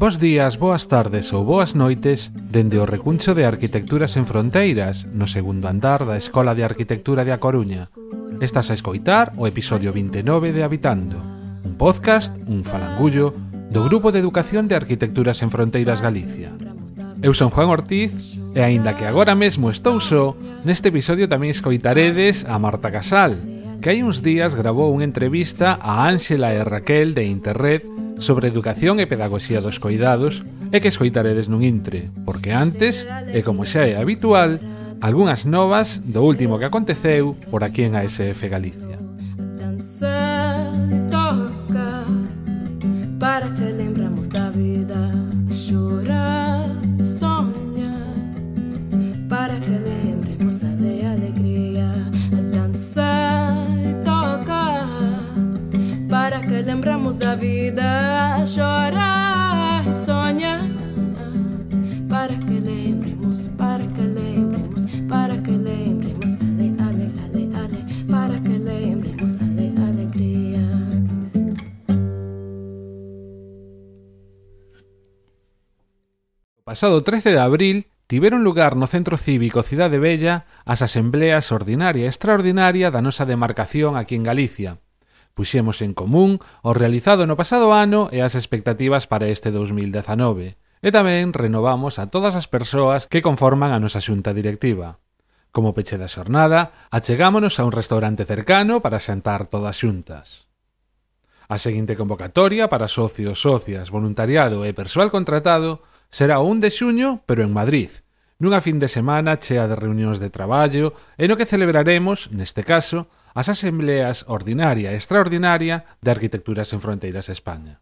Bos días, boas tardes ou boas noites dende o recuncho de Arquitecturas en Fronteiras, no segundo andar da Escola de Arquitectura de A Coruña. Estás a escoitar o episodio 29 de Habitando, un podcast, un falangullo, do Grupo de Educación de Arquitecturas en Fronteiras Galicia. Eu son Juan Ortiz e aínda que agora mesmo estou só, neste episodio tamén escoitaredes a Marta Casal, que hai uns días grabou unha entrevista a Ángela e Raquel de Interred sobre educación e pedagogía dos coidados e que escoitaredes nun intre, porque antes, e como xa é habitual, algunhas novas do último que aconteceu por aquí en ASF Galicia. lembramos da vida, chorar e sonha Para que lembremos, para que lembremos, para que lembremos, ale, ale, ale, ale, para que lembremos, ale, alegria. O pasado 13 de abril tiveron lugar no Centro Cívico Cidade Bella as asembleas ordinaria e extraordinaria da nosa demarcación aquí en Galicia. Puxemos en común o realizado no pasado ano e as expectativas para este 2019. E tamén renovamos a todas as persoas que conforman a nosa xunta directiva. Como peche da xornada, achegámonos a un restaurante cercano para xantar todas xuntas. A seguinte convocatoria para socios, socias, voluntariado e persoal contratado será o 1 de xuño, pero en Madrid, nunha fin de semana chea de reunións de traballo e no que celebraremos, neste caso, as asembleas ordinaria e extraordinaria de Arquitecturas en Fronteiras España.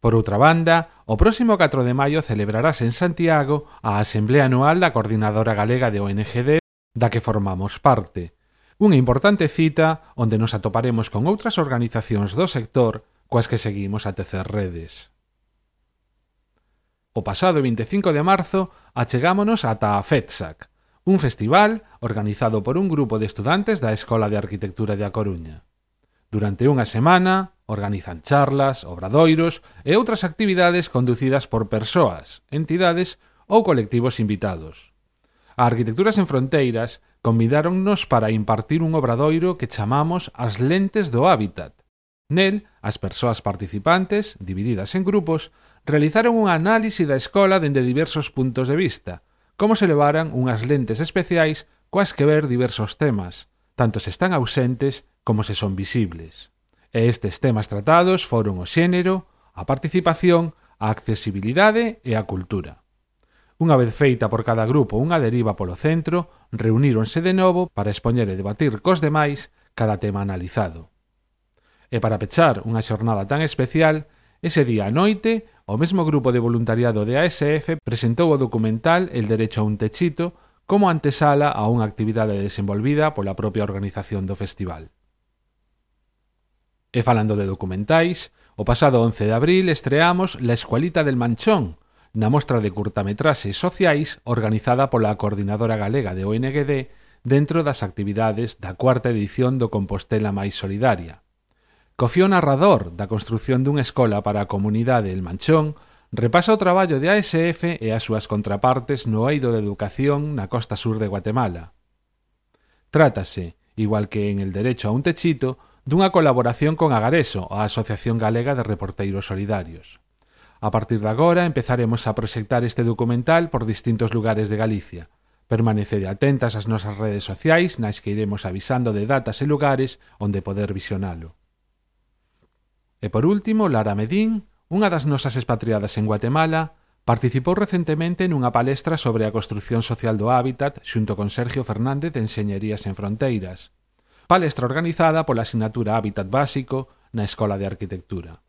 Por outra banda, o próximo 4 de maio celebrarase en Santiago a Asamblea Anual da Coordinadora Galega de ONGD da que formamos parte, unha importante cita onde nos atoparemos con outras organizacións do sector coas que seguimos a tecer redes. O pasado 25 de marzo achegámonos ata a FETSAC, un festival organizado por un grupo de estudantes da Escola de Arquitectura de A Coruña. Durante unha semana organizan charlas, obradoiros e outras actividades conducidas por persoas, entidades ou colectivos invitados. A Arquitecturas en Fronteiras convidáronnos para impartir un obradoiro que chamamos As Lentes do Hábitat. Nel, as persoas participantes, divididas en grupos, realizaron un análise da escola dende diversos puntos de vista – como se levaran unhas lentes especiais coas que ver diversos temas, tanto se están ausentes como se son visibles. E estes temas tratados foron o xénero, a participación, a accesibilidade e a cultura. Unha vez feita por cada grupo unha deriva polo centro, reuníronse de novo para expoñer e debatir cos demais cada tema analizado. E para pechar unha xornada tan especial, ese día a noite O mesmo grupo de voluntariado de ASF presentou o documental El derecho a un techito como antesala a unha actividade desenvolvida pola propia organización do festival. E falando de documentais, o pasado 11 de abril estreamos La Escualita del Manchón, na mostra de curtametraxes sociais organizada pola Coordinadora Galega de ONGD dentro das actividades da cuarta edición do Compostela Máis Solidaria, co fío narrador da construción dunha escola para a comunidade El Manchón, repasa o traballo de ASF e as súas contrapartes no eido de educación na costa sur de Guatemala. Trátase, igual que en El derecho a un techito, dunha colaboración con Agareso, a Asociación Galega de Reporteiros Solidarios. A partir de agora empezaremos a proxectar este documental por distintos lugares de Galicia. Permanecede atentas ás nosas redes sociais, nais que iremos avisando de datas e lugares onde poder visionalo. E por último, Lara Medín, unha das nosas expatriadas en Guatemala, participou recentemente nunha palestra sobre a construción social do hábitat xunto con Sergio Fernández de Enseñerías en Fronteiras. Palestra organizada pola asignatura Hábitat Básico na Escola de Arquitectura.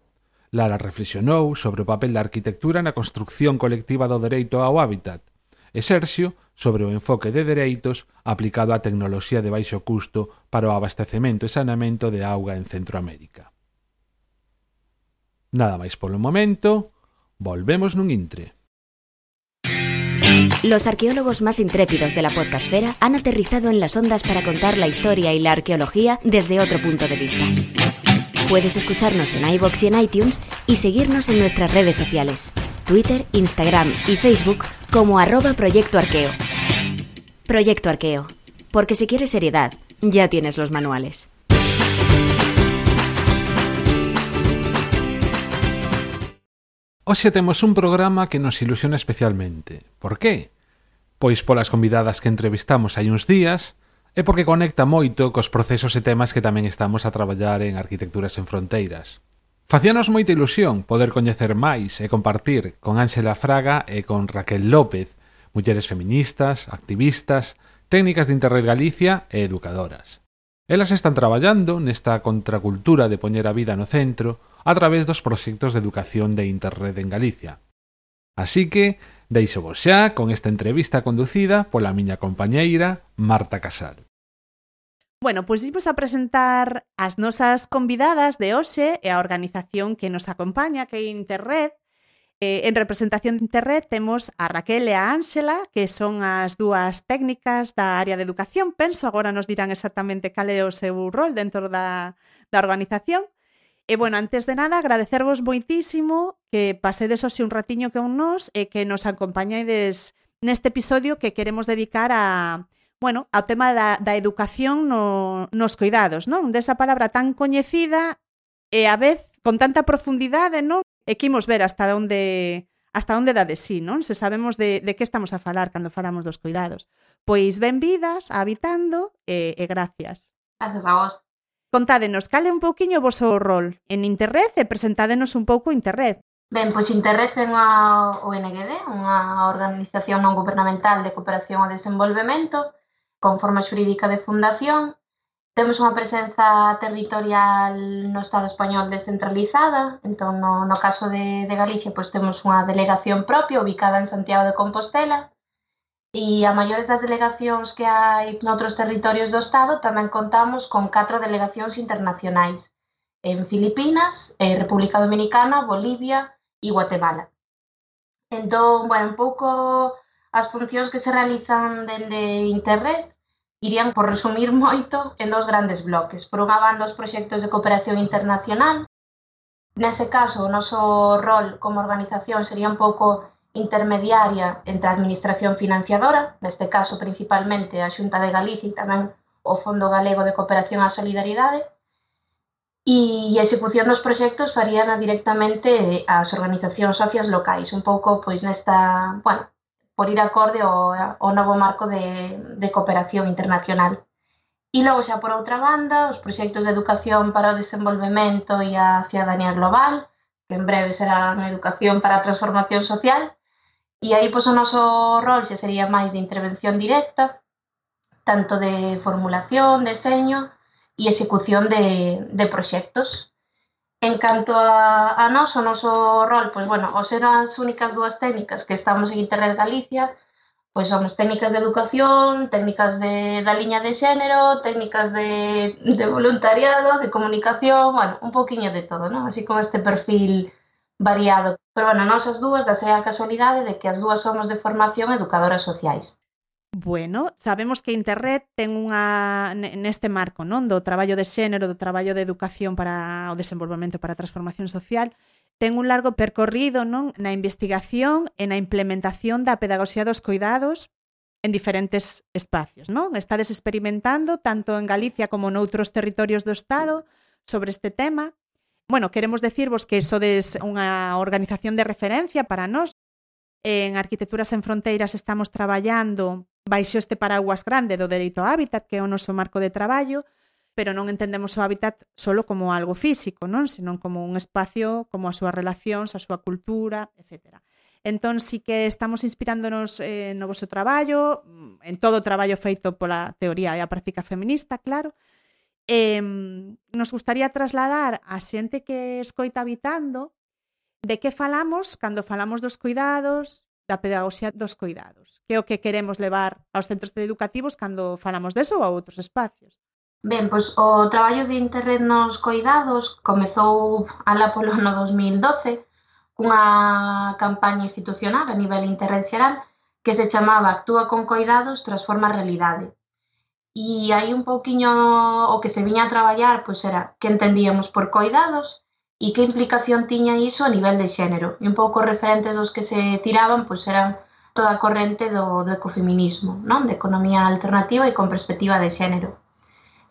Lara reflexionou sobre o papel da arquitectura na construcción colectiva do dereito ao hábitat, e Sergio sobre o enfoque de dereitos aplicado á tecnoloxía de baixo custo para o abastecemento e saneamento de auga en Centroamérica. Nada máis polo momento, volvemos nun intre. Los arqueólogos más intrépidos de la podcastfera han aterrizado en las ondas para contar la historia y la arqueología desde otro punto de vista. Puedes escucharnos en iBox y en iTunes y seguirnos en nuestras redes sociales, Twitter, Instagram y Facebook como arroba Proyecto Arqueo. Proyecto Arqueo, porque si quieres seriedad, ya tienes los manuales. Hoxe temos un programa que nos ilusiona especialmente. Por qué? Pois polas convidadas que entrevistamos hai uns días e porque conecta moito cos procesos e temas que tamén estamos a traballar en Arquitecturas en Fronteiras. Facíanos moita ilusión poder coñecer máis e compartir con Ángela Fraga e con Raquel López, mulleres feministas, activistas, técnicas de Interred Galicia e educadoras. Elas están traballando nesta contracultura de poñer a vida no centro, a través dos proxectos de educación de Interred en Galicia. Así que, deixo vos xa con esta entrevista conducida pola miña compañeira Marta Casal. Bueno, pois vimos a presentar as nosas convidadas de hoxe e a organización que nos acompaña, que é Interred. Eh, en representación de Interred temos a Raquel e a Ángela, que son as dúas técnicas da área de educación. Penso agora nos dirán exactamente cal é o seu rol dentro da, da organización. E bueno, antes de nada, agradecervos moitísimo que pasedes hoxe un ratiño que un nos e que nos acompañaides neste episodio que queremos dedicar a, bueno, ao tema da, da educación no, nos cuidados, non? Desa palabra tan coñecida e a vez con tanta profundidade, non? E que imos ver hasta onde hasta onde dá de sí, non? Se sabemos de, de que estamos a falar cando falamos dos cuidados. Pois benvidas, habitando e, e gracias. Gracias a vos. Contádenos, cal é un pouquiño o voso rol en Interred e presentádenos un pouco Interred. Ben, pois Interred é unha ONGD, unha organización non gubernamental de cooperación ao desenvolvemento, con forma xurídica de fundación. Temos unha presenza territorial no Estado español descentralizada, entón no, no caso de, de Galicia pois temos unha delegación propia ubicada en Santiago de Compostela, E a maiores das delegacións que hai noutros territorios do Estado, tamén contamos con catro delegacións internacionais, en Filipinas, eh, República Dominicana, Bolivia e Guatemala. Entón, bueno, un pouco as funcións que se realizan dende Interred irían, por resumir moito, en dos grandes bloques. Por unha banda, os proxectos de cooperación internacional. Nese caso, o noso rol como organización sería un pouco intermediaria entre a Administración financiadora, neste caso principalmente a Xunta de Galicia e tamén o Fondo Galego de Cooperación á Solidariedade, e a execución dos proxectos farían directamente eh, ás organizacións socias locais, un pouco pois nesta, bueno, por ir acorde ao, ao novo marco de, de cooperación internacional. E logo xa por outra banda, os proxectos de educación para o desenvolvemento e a ciudadanía global, que en breve serán educación para a transformación social, E aí pois, o noso rol xa sería máis de intervención directa, tanto de formulación, deseño e execución de, de proxectos. En canto a, a nos, o noso rol, pois, bueno, os ser as únicas dúas técnicas que estamos en Internet Galicia, pois somos técnicas de educación, técnicas de, da liña de xénero, técnicas de, de voluntariado, de comunicación, bueno, un poquinho de todo, non? Así como este perfil variado. Pero, bueno, nós as dúas da a casualidade de que as dúas somos de formación educadoras sociais. Bueno, sabemos que Internet ten unha neste marco, non, do traballo de xénero, do traballo de educación para o desenvolvemento para a transformación social, ten un largo percorrido, non, na investigación e na implementación da pedagogía dos cuidados en diferentes espacios, non? Estades experimentando tanto en Galicia como noutros territorios do Estado sobre este tema Bueno, queremos decirvos que sodes unha organización de referencia para nós. En Arquitecturas en Fronteiras estamos traballando baixo este paraguas grande do dereito ao hábitat, que é o noso marco de traballo, pero non entendemos o hábitat solo como algo físico, non, senón como un espacio, como as súas relacións, a súa cultura, etc. Entón, sí que estamos inspirándonos eh, no vosso traballo, en todo o traballo feito pola teoría e a práctica feminista, claro, eh, nos gustaría trasladar a xente que escoita habitando de que falamos cando falamos dos cuidados, da pedagogía dos cuidados, que é o que queremos levar aos centros educativos cando falamos deso ou a outros espacios. Ben, pois o traballo de Interred nos coidados comezou ala polo ano 2012 cunha campaña institucional a nivel internet xeral que se chamaba Actúa con coidados, transforma a realidade E aí un pouquiño o que se viña a traballar pois era que entendíamos por coidados e que implicación tiña iso a nivel de xénero. E un pouco os referentes dos que se tiraban pois eran toda a corrente do, do ecofeminismo, non? de economía alternativa e con perspectiva de xénero.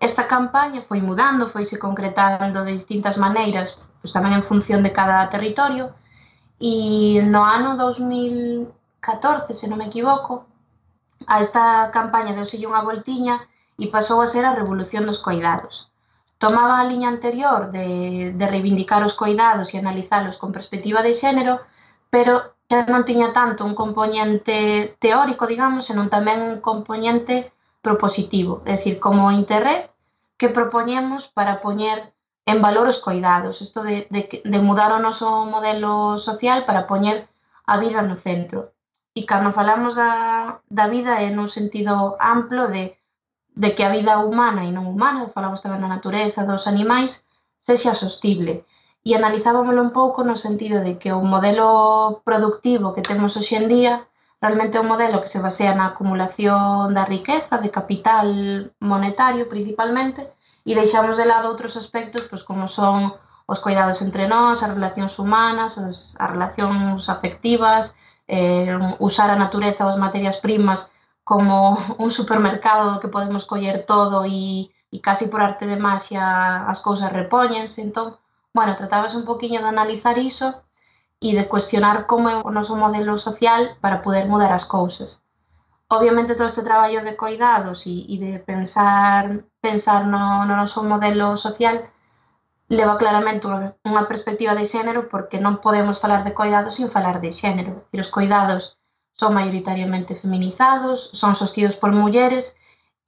Esta campaña foi mudando, foise concretando de distintas maneiras, pois tamén en función de cada territorio, e no ano 2014, se non me equivoco, A esta campaña deuselle unha voltiña e pasou a ser a revolución dos coidados. Tomaba a liña anterior de, de reivindicar os coidados e analizalos con perspectiva de xénero, pero xa non tiña tanto un componente teórico, digamos, senón tamén un componente propositivo, é dicir, como interred que propoñemos para poñer en valor os coidados, isto de, de, de mudar o noso modelo social para poñer a vida no centro. E cando falamos da, da vida é nun sentido amplo de, de que a vida humana e non humana, falamos tamén da natureza, dos animais, sexa sostible. E analizábamoslo un pouco no sentido de que o modelo productivo que temos hoxe en día realmente é un modelo que se basea na acumulación da riqueza, de capital monetario principalmente, e deixamos de lado outros aspectos pois, como son os cuidados entre nós, as relacións humanas, as, as relacións afectivas, eh, usar a natureza ou as materias primas como un supermercado do que podemos coller todo e, e casi por arte de magia as cousas repóñense. Entón, bueno, tratábase un poquinho de analizar iso e de cuestionar como é o noso modelo social para poder mudar as cousas. Obviamente todo este traballo de coidados e, e de pensar pensar no, no noso modelo social leva claramente unha, unha perspectiva de xénero porque non podemos falar de coidados sin falar de xénero. E os coidados son maioritariamente feminizados, son sostidos por mulleres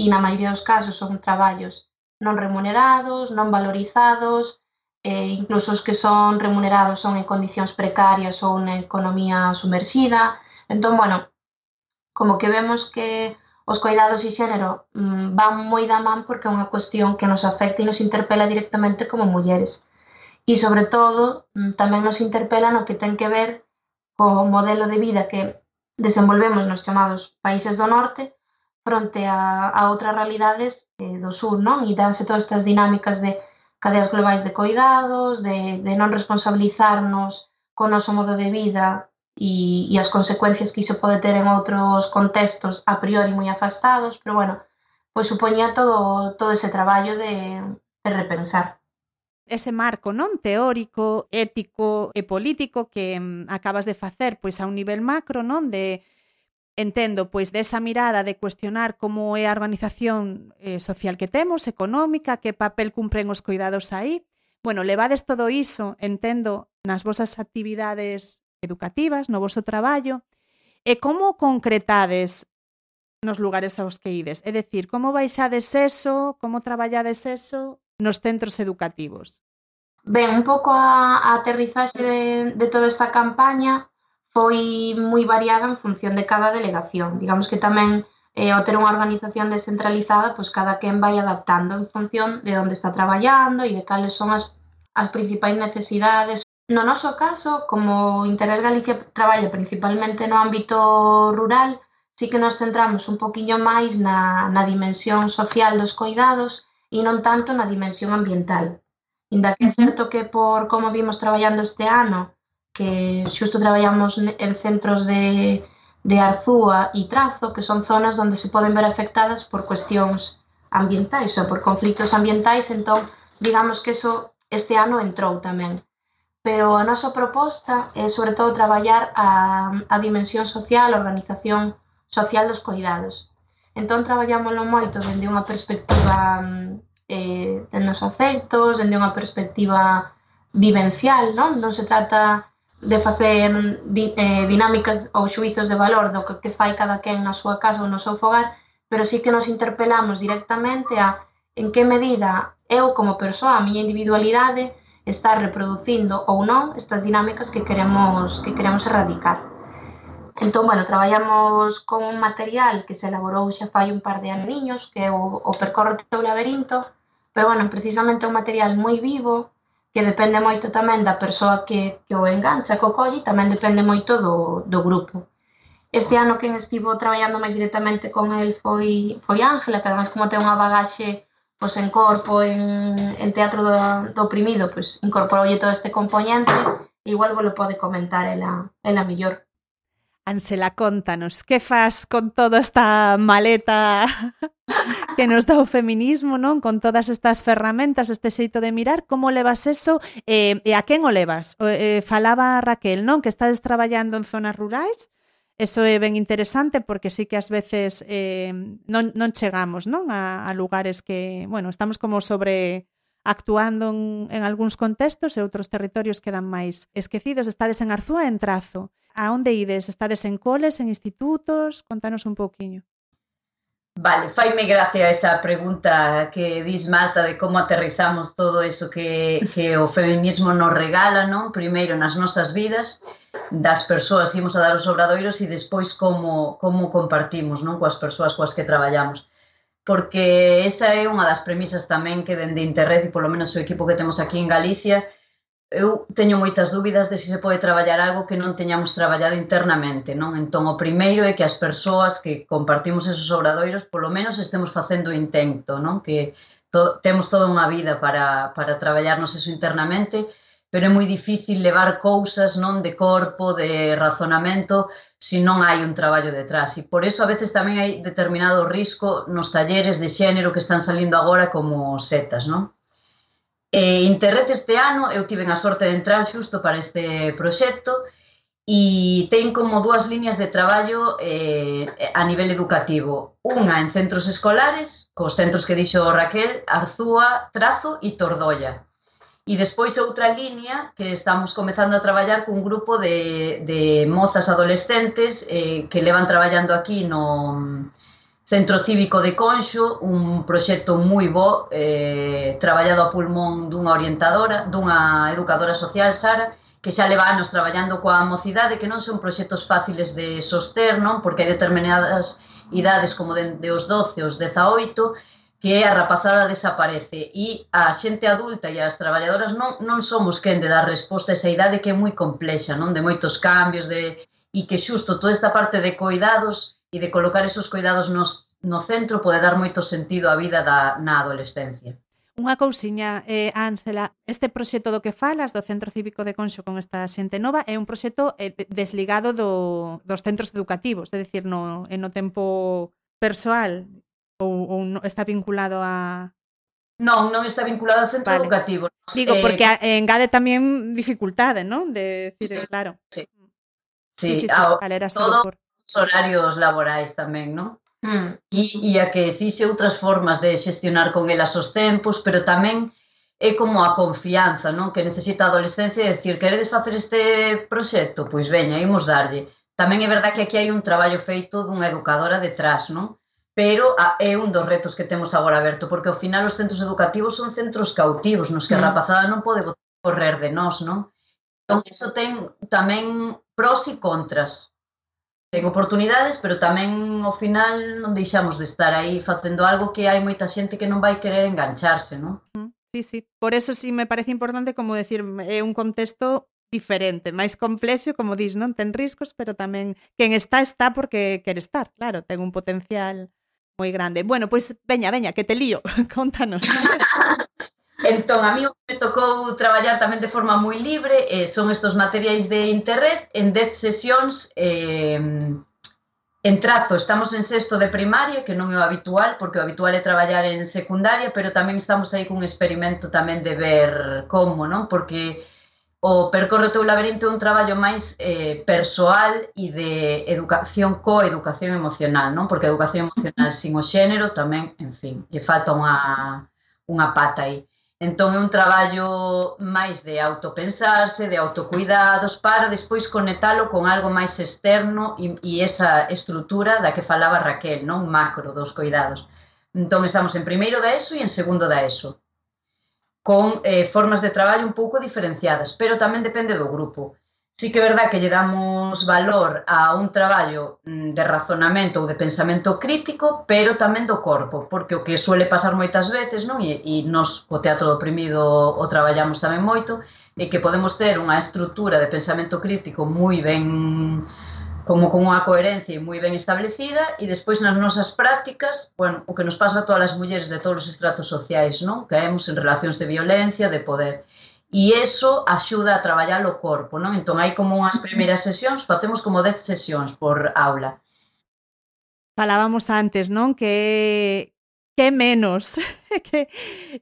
e na maioría dos casos son traballos non remunerados, non valorizados, e incluso os que son remunerados son en condicións precarias ou na economía sumerxida. Entón, bueno, como que vemos que os cuidados e xénero mm, van moi da man porque é unha cuestión que nos afecta e nos interpela directamente como mulleres. E, sobre todo, mm, tamén nos interpela no que ten que ver co modelo de vida que desenvolvemos nos chamados países do norte fronte a, a outras realidades eh, do sur, non? E danse todas estas dinámicas de cadeas globais de coidados, de, de non responsabilizarnos co noso modo de vida e, e as consecuencias que iso pode ter en outros contextos a priori moi afastados, pero bueno, pois supoñía todo, todo ese traballo de, de repensar ese marco non teórico, ético e político que mm, acabas de facer pois a un nivel macro, non, de entendo pois desa mirada de cuestionar como é a organización eh, social que temos, económica, que papel cumpren os cuidados aí. Bueno, levades todo iso, entendo, nas vosas actividades educativas, no voso traballo, e como concretades nos lugares aos que ides? É dicir, como baixades eso, como traballades eso nos centros educativos? Ben, un pouco a, a aterrizaxe de, de toda esta campaña foi moi variada en función de cada delegación. Digamos que tamén eh, ao ter unha organización descentralizada, pois cada quen vai adaptando en función de onde está traballando e de cales son as, as principais necesidades No noso caso, como Interés Galicia traballa principalmente no ámbito rural, si que nos centramos un poquinho máis na, na dimensión social dos coidados e non tanto na dimensión ambiental. Inda que é certo que por como vimos traballando este ano, que xusto traballamos en centros de, de Arzúa e Trazo, que son zonas onde se poden ver afectadas por cuestións ambientais ou por conflitos ambientais, entón, digamos que eso este ano entrou tamén. Pero a nosa proposta é sobre todo traballar a, a dimensión social, a organización social dos cuidados. Entón traballámoslo moito dende unha perspectiva mm, eh, de nos afectos, dende unha perspectiva vivencial, non? Non se trata de facer di, eh, dinámicas ou xuizos de valor do que, que fai cada quen na súa casa ou no seu fogar, pero sí que nos interpelamos directamente a en que medida eu como persoa, a miña individualidade, está reproducindo ou non estas dinámicas que queremos que queremos erradicar. Entón, bueno, traballamos con un material que se elaborou xa fai un par de aniños, que é o, o percorre teu laberinto, pero, bueno, precisamente é un material moi vivo, que depende moito tamén da persoa que, que o engancha, que o colle, tamén depende moito do, do grupo. Este ano quen estivo traballando máis directamente con el foi, foi Ángela, que ademais como ten unha bagaxe pois en corpo, en, en teatro do, do oprimido, pois incorporoulle todo este componente, igual vos lo pode comentar ela, ela mellor. Ansela, contanos, que faz con toda esta maleta que nos dá o feminismo, non? Con todas estas ferramentas, este xeito de mirar, como levas eso eh, e a quen o levas? Eh, falaba Raquel, non? Que estades traballando en zonas rurais, Eso é ben interesante porque sí que ás veces eh, non, non chegamos non a, a lugares que, bueno, estamos como sobre actuando en, en algúns contextos e outros territorios quedan máis esquecidos. Estades en Arzúa en Trazo. A onde ides? Estades en coles, en institutos? Contanos un pouquiño. Vale, faime gracia esa pregunta que dis Marta de como aterrizamos todo eso que, que o feminismo nos regala, non? Primeiro nas nosas vidas, das persoas que imos a dar os obradoiros e despois como, como compartimos non coas persoas coas que traballamos. Porque esa é unha das premisas tamén que dende Interred e polo menos o equipo que temos aquí en Galicia eu teño moitas dúbidas de se se pode traballar algo que non teñamos traballado internamente, non? Entón, o primeiro é que as persoas que compartimos esos obradoiros polo menos estemos facendo o intento, non? Que to temos toda unha vida para, para traballarnos eso internamente, pero é moi difícil levar cousas non de corpo, de razonamento, se non hai un traballo detrás. E por eso a veces tamén hai determinado risco nos talleres de xénero que están salindo agora como setas, non? Eh, Interred este ano eu tiven a sorte de entrar xusto para este proxecto e ten como dúas liñas de traballo eh, a nivel educativo. Unha en centros escolares, cos centros que dixo Raquel, Arzúa, Trazo e Tordolla. E despois outra liña que estamos comezando a traballar cun grupo de, de mozas adolescentes eh, que levan traballando aquí no, Centro Cívico de Conxo, un proxecto moi bo, eh, traballado a pulmón dunha orientadora, dunha educadora social, Sara, que xa leva anos traballando coa mocidade, que non son proxectos fáciles de soster, non? porque hai determinadas idades como de, de os 12, os 18, que a rapazada desaparece e a xente adulta e as traballadoras non, non somos quen de dar resposta a esa idade que é moi complexa, non de moitos cambios de e que xusto toda esta parte de coidados e de colocar esos cuidados nos, no centro pode dar moito sentido á vida da, na adolescencia. Unha cousiña, eh, Ángela, este proxecto do que falas do Centro Cívico de Conxo con esta xente nova é un proxecto eh, desligado do, dos centros educativos, é dicir, no, eh, no tempo persoal ou, ou no, está vinculado a, Non, non está vinculado ao centro vale. educativo. Digo, eh, porque eh, engade tamén dificultade, non? De decir, sí, claro. Sí. Mm. Sí, sí, sí, sí, sí. Todo, por horarios laborais tamén, non? Mm. E, e a que existe outras formas de xestionar con elas os tempos, pero tamén é como a confianza, non? Que necesita a adolescencia de decir, queredes facer este proxecto? Pois veña, imos darlle. Tamén é verdad que aquí hai un traballo feito dunha educadora detrás, non? Pero a, é un dos retos que temos agora aberto, porque ao final os centros educativos son centros cautivos, nos que a hmm. rapazada non pode correr de nós, non? Entón, iso ten tamén pros e contras, ten oportunidades, pero tamén ao final non deixamos de estar aí facendo algo que hai moita xente que non vai querer engancharse, non? Sí, sí. Por eso sí me parece importante como decir, é un contexto diferente, máis complexo, como dis, non? Ten riscos, pero tamén quen está está porque quer estar, claro, ten un potencial moi grande. Bueno, pois pues, veña, veña, que te lío, contanos. Entón, a mí me tocou traballar tamén de forma moi libre, eh, son estos materiais de internet en 10 sesións eh, en trazo. Estamos en sexto de primaria, que non é o habitual, porque o habitual é traballar en secundaria, pero tamén estamos aí cun experimento tamén de ver como, non? Porque o Percorre o teu laberinto é un traballo máis eh, persoal e de educación coeducación emocional, non? Porque a educación emocional sin o xénero tamén, en fin, lle falta unha, unha pata aí. Entón é un traballo máis de autopensarse, de autocuidados, para despois conectalo con algo máis externo e, e esa estrutura da que falaba Raquel, non macro dos cuidados. Entón estamos en primeiro da ESO e en segundo da ESO, con eh, formas de traballo un pouco diferenciadas, pero tamén depende do grupo. Sí que é verdad que lle damos valor a un traballo mm, de razonamento ou de pensamento crítico, pero tamén do corpo, porque o que suele pasar moitas veces, non? E, e nos o teatro do oprimido o traballamos tamén moito, é que podemos ter unha estrutura de pensamento crítico moi ben como con unha coherencia moi ben establecida e despois nas nosas prácticas, bueno, o que nos pasa a todas as mulleres de todos os estratos sociais, non? Caemos en relacións de violencia, de poder. E eso axuda a traballar o corpo, non? Entón, hai como unhas primeiras sesións, facemos como 10 sesións por aula. Falábamos antes, non? Que que menos que,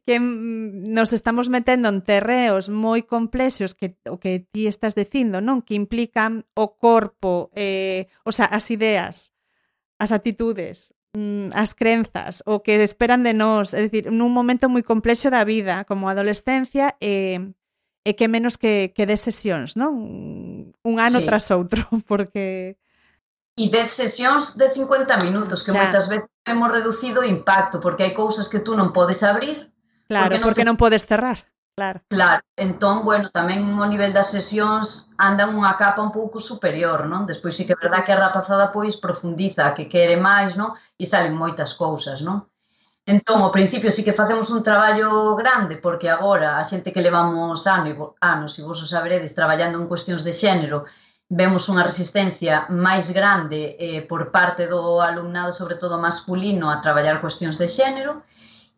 que mm, nos estamos metendo en terreos moi complexos que o que ti estás dicindo, non? Que implican o corpo, eh, o sea, as ideas, as actitudes, mm, as crenzas, o que esperan de nós, é dicir, nun momento moi complexo da vida, como a adolescencia e eh, e que menos que, que de sesións, non? Un ano sí. tras outro, porque... E 10 sesións de 50 minutos, que claro. moitas veces hemos reducido o impacto, porque hai cousas que tú non podes abrir. Claro, porque non, porque te... non podes cerrar. Claro. Claro, entón, bueno, tamén o nivel das sesións andan unha capa un pouco superior, non? Despois sí que é verdad que a rapazada pois profundiza, que quere máis, non? E salen moitas cousas, non? Entón, ao principio sí que facemos un traballo grande, porque agora a xente que levamos anos, anos, e vos o saberedes, traballando en cuestións de xénero, vemos unha resistencia máis grande eh, por parte do alumnado, sobre todo masculino, a traballar cuestións de xénero,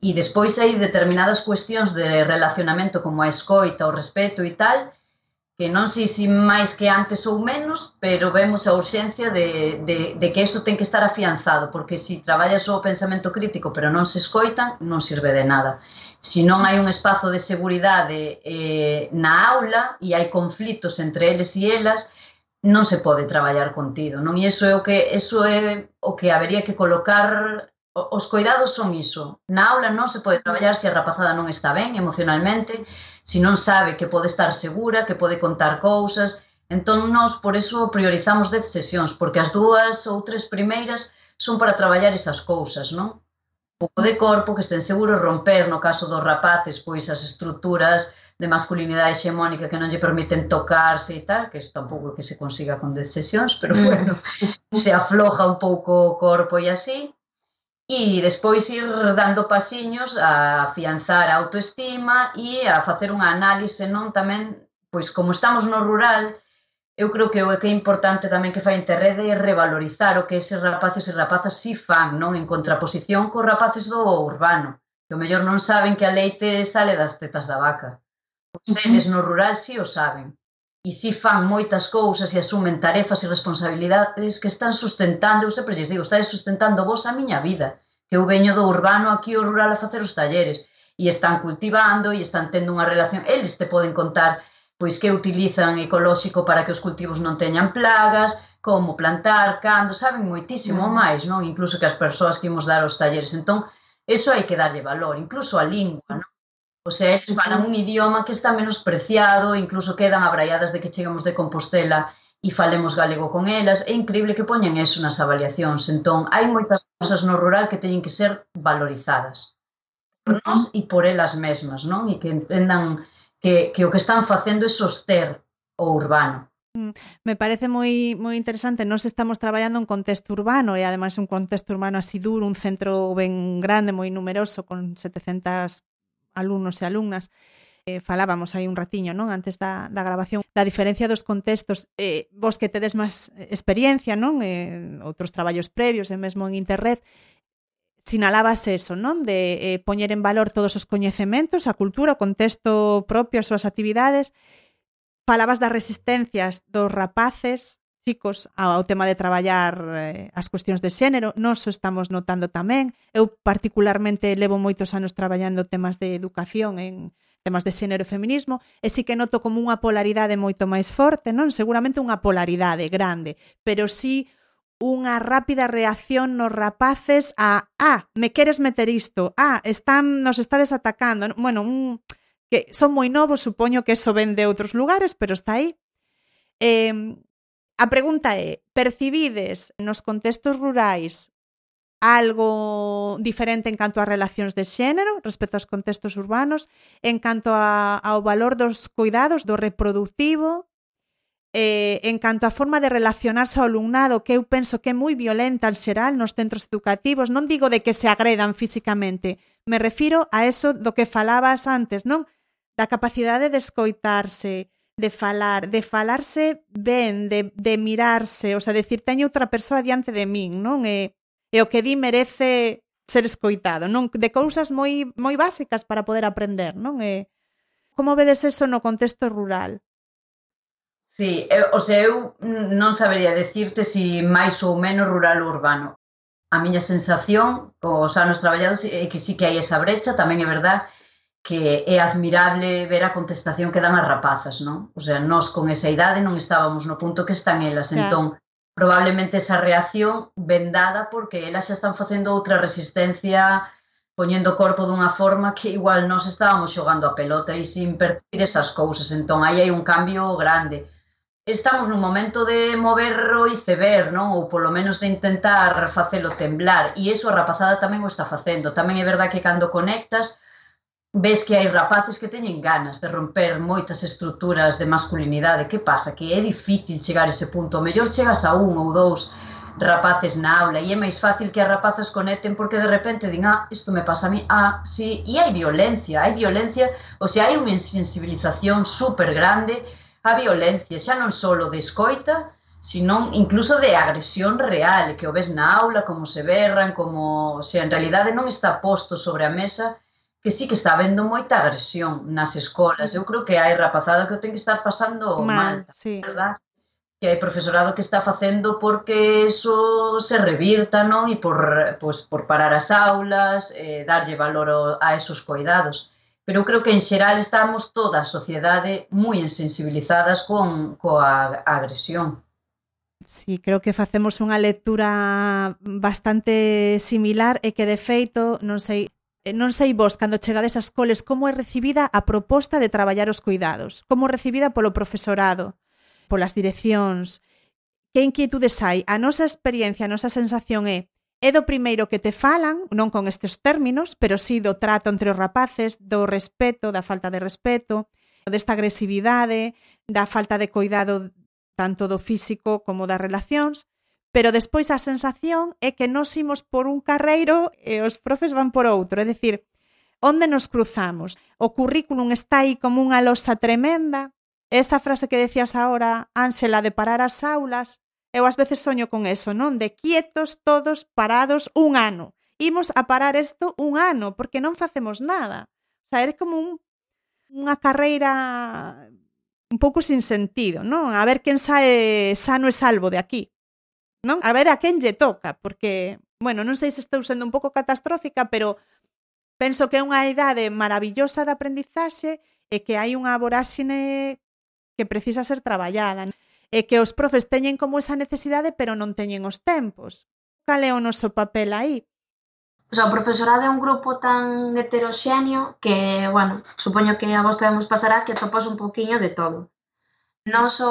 e despois hai determinadas cuestións de relacionamento como a escoita, o respeto e tal, que non sei se máis que antes ou menos, pero vemos a urxencia de, de, de que iso ten que estar afianzado, porque se traballas o pensamento crítico pero non se escoitan, non sirve de nada. Se non hai un espazo de seguridade eh, na aula e hai conflitos entre eles e elas, non se pode traballar contido, non? E iso é o que eso é o que habería que colocar os cuidados son iso. Na aula non se pode traballar se a rapazada non está ben emocionalmente, se non sabe que pode estar segura, que pode contar cousas. Entón, nós, por eso, priorizamos 10 sesións, porque as dúas ou tres primeiras son para traballar esas cousas, non? pouco de corpo que estén seguros romper, no caso dos rapaces, pois as estruturas de masculinidade hexemónica que non lle permiten tocarse e tal, que isto tampouco é que se consiga con 10 sesións, pero mm. bueno, se afloja un pouco o corpo e así e despois ir dando pasiños a afianzar a autoestima e a facer unha análise non tamén, pois como estamos no rural, eu creo que o que é importante tamén que fai Interrede é revalorizar o que eses rapaces e rapazas si fan, non en contraposición cos rapaces do urbano, que o mellor non saben que a leite sale das tetas da vaca. Pois eles no rural si o saben e si fan moitas cousas e asumen tarefas e responsabilidades que están sustentando, eu sempre lles digo, estáis sustentando vos a miña vida, que eu veño do urbano aquí ao rural a facer os talleres, e están cultivando e están tendo unha relación, eles te poden contar pois que utilizan ecolóxico para que os cultivos non teñan plagas, como plantar, cando, saben moitísimo mm. máis, non? Incluso que as persoas que imos dar aos talleres. Entón, eso hai que darlle valor, incluso a lingua, non? O sea, eles falan un idioma que está menospreciado, incluso quedan abraiadas de que chegamos de Compostela e falemos galego con elas, é increíble que poñan eso nas avaliacións. Entón, hai moitas cousas no rural que teñen que ser valorizadas. Por nós e por elas mesmas, non? E que entendan que, que o que están facendo é soster o urbano. Mm, me parece moi moi interesante, nós estamos traballando en contexto urbano e ademais un contexto urbano así duro, un centro ben grande, moi numeroso con 700 alumnos e alumnas, eh, falábamos aí un ratiño, non, antes da, da grabación, da diferencia dos contextos, eh, vos que tedes máis experiencia, non, eh, outros traballos previos e mesmo en internet, sinalabas eso, non, de eh, poñer en valor todos os coñecementos, a cultura, o contexto propio, as súas actividades, falabas das resistencias dos rapaces, chicos ao tema de traballar eh, as cuestións de xénero, nós estamos notando tamén. Eu particularmente levo moitos anos traballando temas de educación en temas de xénero e feminismo, e sí que noto como unha polaridade moito máis forte, non? Seguramente unha polaridade grande, pero sí unha rápida reacción nos rapaces a ah, me queres meter isto, ah, están, nos estades atacando, bueno, un, que son moi novos, supoño que eso ven de outros lugares, pero está aí. Eh, A pregunta é, percibides nos contextos rurais algo diferente en canto a relacións de xénero respecto aos contextos urbanos, en canto a, ao valor dos cuidados, do reproductivo, eh, en canto a forma de relacionarse ao alumnado, que eu penso que é moi violenta en xeral nos centros educativos, non digo de que se agredan físicamente, me refiro a eso do que falabas antes, non? Da capacidade de escoitarse, de falar, de falarse ben, de, de mirarse, o sea, decir, teño outra persoa diante de min, non? E, e o que di merece ser escoitado, non? De cousas moi moi básicas para poder aprender, non? E, como vedes eso no contexto rural? Sí, eu, o sea, eu non sabería decirte si máis ou menos rural ou urbano. A miña sensación cos anos traballados é que sí que hai esa brecha, tamén é verdad que é admirable ver a contestación que dan as rapazas, non? O sea, nós con esa idade non estábamos no punto que están elas, claro. entón probablemente esa reacción vendada porque elas xa están facendo outra resistencia poñendo o corpo dunha forma que igual nós estábamos xogando a pelota e sin percibir esas cousas, entón aí hai un cambio grande. Estamos nun momento de mover o iceberg, non? Ou polo menos de intentar facelo temblar, e iso a rapazada tamén o está facendo. Tamén é verdad que cando conectas, ves que hai rapaces que teñen ganas de romper moitas estruturas de masculinidade. Que pasa? Que é difícil chegar a ese punto. O mellor chegas a un ou dous rapaces na aula e é máis fácil que as rapazas conecten porque de repente din, ah, isto me pasa a mí, ah, sí, e hai violencia, hai violencia, o sea, hai unha insensibilización super grande a violencia, xa non só de escoita, sino incluso de agresión real, que o ves na aula, como se berran, como, o sea, en realidade non está posto sobre a mesa que sí que está habendo moita agresión nas escolas. Eu creo que hai rapazada que o ten que estar pasando mal, mal sí. verdad? que hai profesorado que está facendo porque eso se revirta, non? E por, pues, por parar as aulas, eh, darlle valor a esos cuidados. Pero eu creo que en xeral estamos toda a sociedade moi insensibilizadas con coa agresión. Sí, creo que facemos unha lectura bastante similar e que de feito, non sei Eh, non sei vos, cando chegades ás coles, como é recibida a proposta de traballar os cuidados? Como é recibida polo profesorado, polas direccións? Que inquietudes hai? A nosa experiencia, a nosa sensación é é do primeiro que te falan, non con estes términos, pero sí do trato entre os rapaces, do respeto, da falta de respeto, desta agresividade, da falta de cuidado tanto do físico como das relacións, pero despois a sensación é que nos imos por un carreiro e os profes van por outro, é dicir, onde nos cruzamos? O currículum está aí como unha losa tremenda, esa frase que decías ahora, Ánsela, de parar as aulas, eu ás veces soño con eso, non? De quietos todos parados un ano. Imos a parar isto un ano, porque non facemos nada. O sea, é como un, unha carreira un pouco sin sentido, non? A ver quen sae sano e salvo de aquí non? A ver a quen lle toca, porque, bueno, non sei se estou sendo un pouco catastrófica, pero penso que é unha idade maravillosa de aprendizaxe e que hai unha voráxine que precisa ser traballada. E que os profes teñen como esa necesidade, pero non teñen os tempos. Cal é o noso papel aí? O sea, o profesorado é un grupo tan heteroxéneo que, bueno, supoño que a vos tamén vos pasará que topas un poquinho de todo. Non só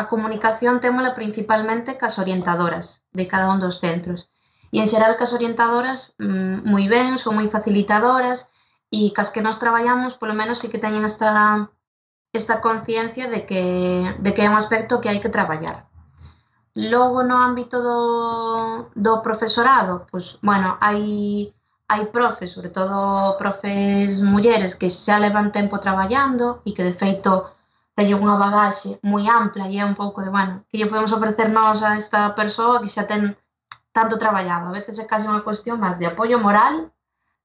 A comunicación témola principalmente cas orientadoras de cada un dos centros. E en xeral cas orientadoras mmm, moi ben, son moi facilitadoras e cas que nós traballamos polo menos sí que teñen esta esta conciencia de que, de que é un aspecto que hai que traballar. Logo no ámbito do, do profesorado, pois, bueno, hai, hai profes, sobre todo profes mulleres, que xa levan tempo traballando e que de feito teñen unha bagaxe moi ampla e é un pouco de, bueno, que lle podemos ofrecer nós a esta persoa que xa ten tanto traballado. A veces é case unha cuestión máis de apoio moral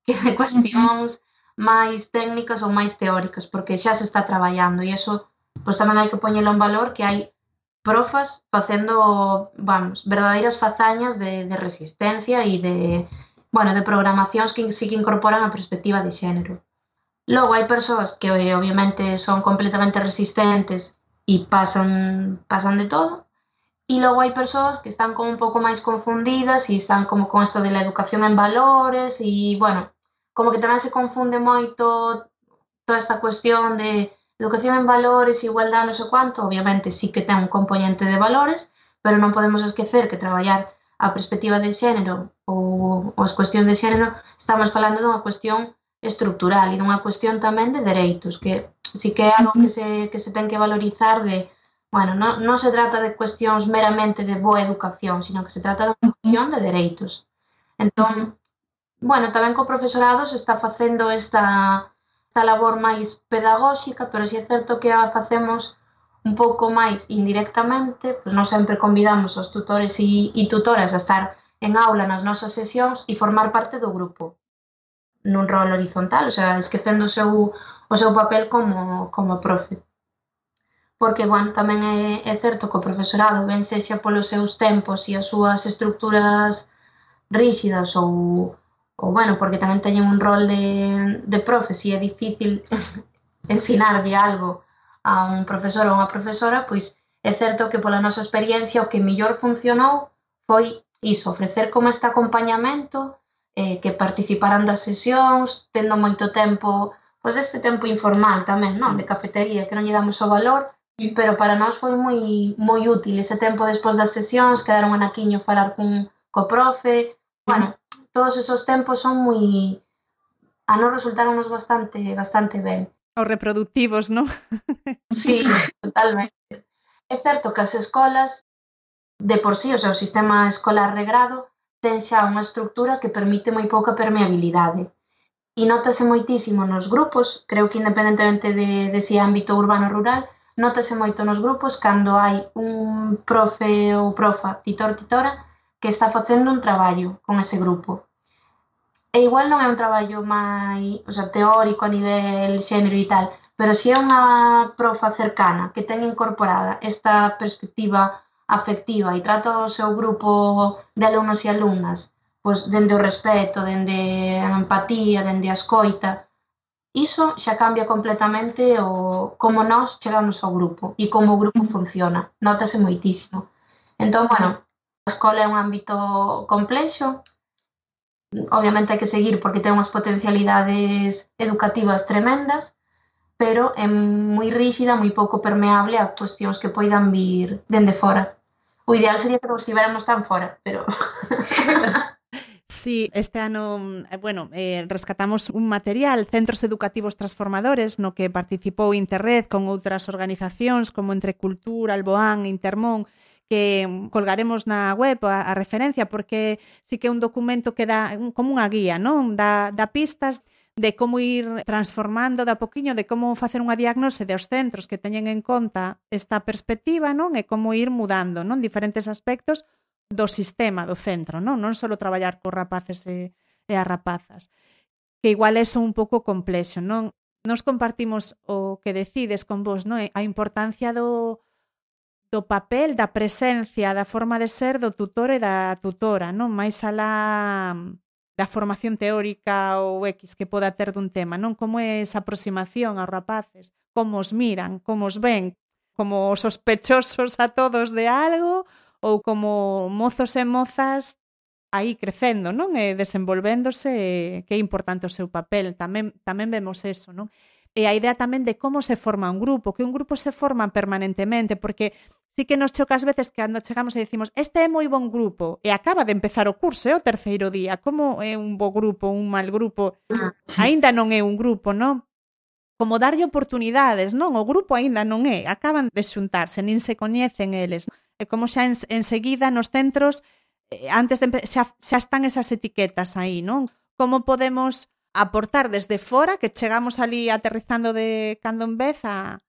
que de cuestións máis técnicas ou máis teóricas, porque xa se está traballando e eso pois tamén hai que poñelo en valor que hai profas facendo, vamos, verdadeiras fazañas de, de resistencia e de, bueno, de programacións que sí que incorporan a perspectiva de xénero. Logo hai persoas que eh, obviamente son completamente resistentes e pasan pasan de todo. E logo hai persoas que están como un pouco máis confundidas e están como con isto de la educación en valores e, bueno, como que tamén se confunde moito toda esta cuestión de educación en valores, igualdade, non sei cuánto, obviamente sí que ten un componente de valores, pero non podemos esquecer que traballar a perspectiva de xénero ou, ou as cuestións de xénero estamos falando dunha cuestión estructural e dunha cuestión tamén de dereitos, que si que é algo que se, que se ten que valorizar de, bueno, non, non se trata de cuestións meramente de boa educación, sino que se trata de unha cuestión de dereitos. Entón, bueno, tamén co profesorado se está facendo esta, esta labor máis pedagóxica, pero si é certo que a facemos un pouco máis indirectamente, pois non sempre convidamos os tutores e, e tutoras a estar en aula nas nosas sesións e formar parte do grupo nun rol horizontal, o sea, esquecendo o seu, o seu papel como, como profe. Porque, bueno, tamén é, é certo que o profesorado ben sexa polos seus tempos e as súas estructuras rígidas ou, ou bueno, porque tamén teñen un rol de, de profe, se é difícil ensinarlle algo a un profesor ou a unha profesora, pois é certo que pola nosa experiencia o que mellor funcionou foi iso, ofrecer como este acompañamento eh, que participaran das sesións, tendo moito tempo, pois deste tempo informal tamén, non, de cafetería, que non lle damos o valor, pero para nós foi moi moi útil ese tempo despois das sesións, quedar un anaquiño falar cun co profe, bueno, todos esos tempos son moi a nos resultaronnos bastante bastante ben. Os reproductivos, non? sí, totalmente. É certo que as escolas de por sí, o sea, o sistema escolar regrado ten xa unha estrutura que permite moi pouca permeabilidade. E notase moitísimo nos grupos, creo que independentemente de, de si ámbito urbano ou rural, notase moito nos grupos cando hai un profe ou profa, titor, titora, que está facendo un traballo con ese grupo. E igual non é un traballo máis o sea, teórico a nivel xénero e tal, pero si é unha profa cercana que ten incorporada esta perspectiva afectiva e trata o seu grupo de alumnos e alumnas, pois dende o respeto, dende a empatía, dende a escoita, iso xa cambia completamente o como nós chegamos ao grupo e como o grupo funciona. Notase moitísimo. Entón, bueno, a escola é un ámbito complexo, obviamente hai que seguir porque ten unhas potencialidades educativas tremendas, pero é moi ríxida, moi pouco permeable a cuestións que poidan vir dende fora. O ideal sería que non estivéramos tan fora, pero... Sí, este ano, eh, bueno, eh, rescatamos un material, Centros Educativos Transformadores, no que participou Interred con outras organizacións como Entre Cultura, Alboán, Intermón, que colgaremos na web a, a referencia porque sí que é un documento que dá como unha guía, non? Da, da pistas de como ir transformando da poquiño, de como facer unha diagnose dos centros que teñen en conta esta perspectiva, non? E como ir mudando, non? Diferentes aspectos do sistema do centro, non? Non só traballar co rapaces e, e as rapazas. Que igual é un pouco complexo, non? Nos compartimos o que decides con vos, non? A importancia do do papel, da presencia, da forma de ser do tutor e da tutora, non? Mais alá da formación teórica ou X que poda ter dun tema, non? Como é esa aproximación aos rapaces, como os miran, como os ven, como sospechosos a todos de algo ou como mozos e mozas aí crecendo, non? E desenvolvéndose, e que é importante o seu papel. Tamén tamén vemos eso, non? E a idea tamén de como se forma un grupo, que un grupo se forma permanentemente, porque sí que nos choca as veces que cando chegamos e decimos este é moi bon grupo e acaba de empezar o curso, é o terceiro día, como é un bo grupo, un mal grupo, ah, aínda non é un grupo, non? Como darlle oportunidades, non? O grupo aínda non é, acaban de xuntarse, nin se coñecen eles. E como xa en, enseguida nos centros eh, antes de xa, xa están esas etiquetas aí, non? Como podemos aportar desde fora que chegamos ali aterrizando de cando en vez a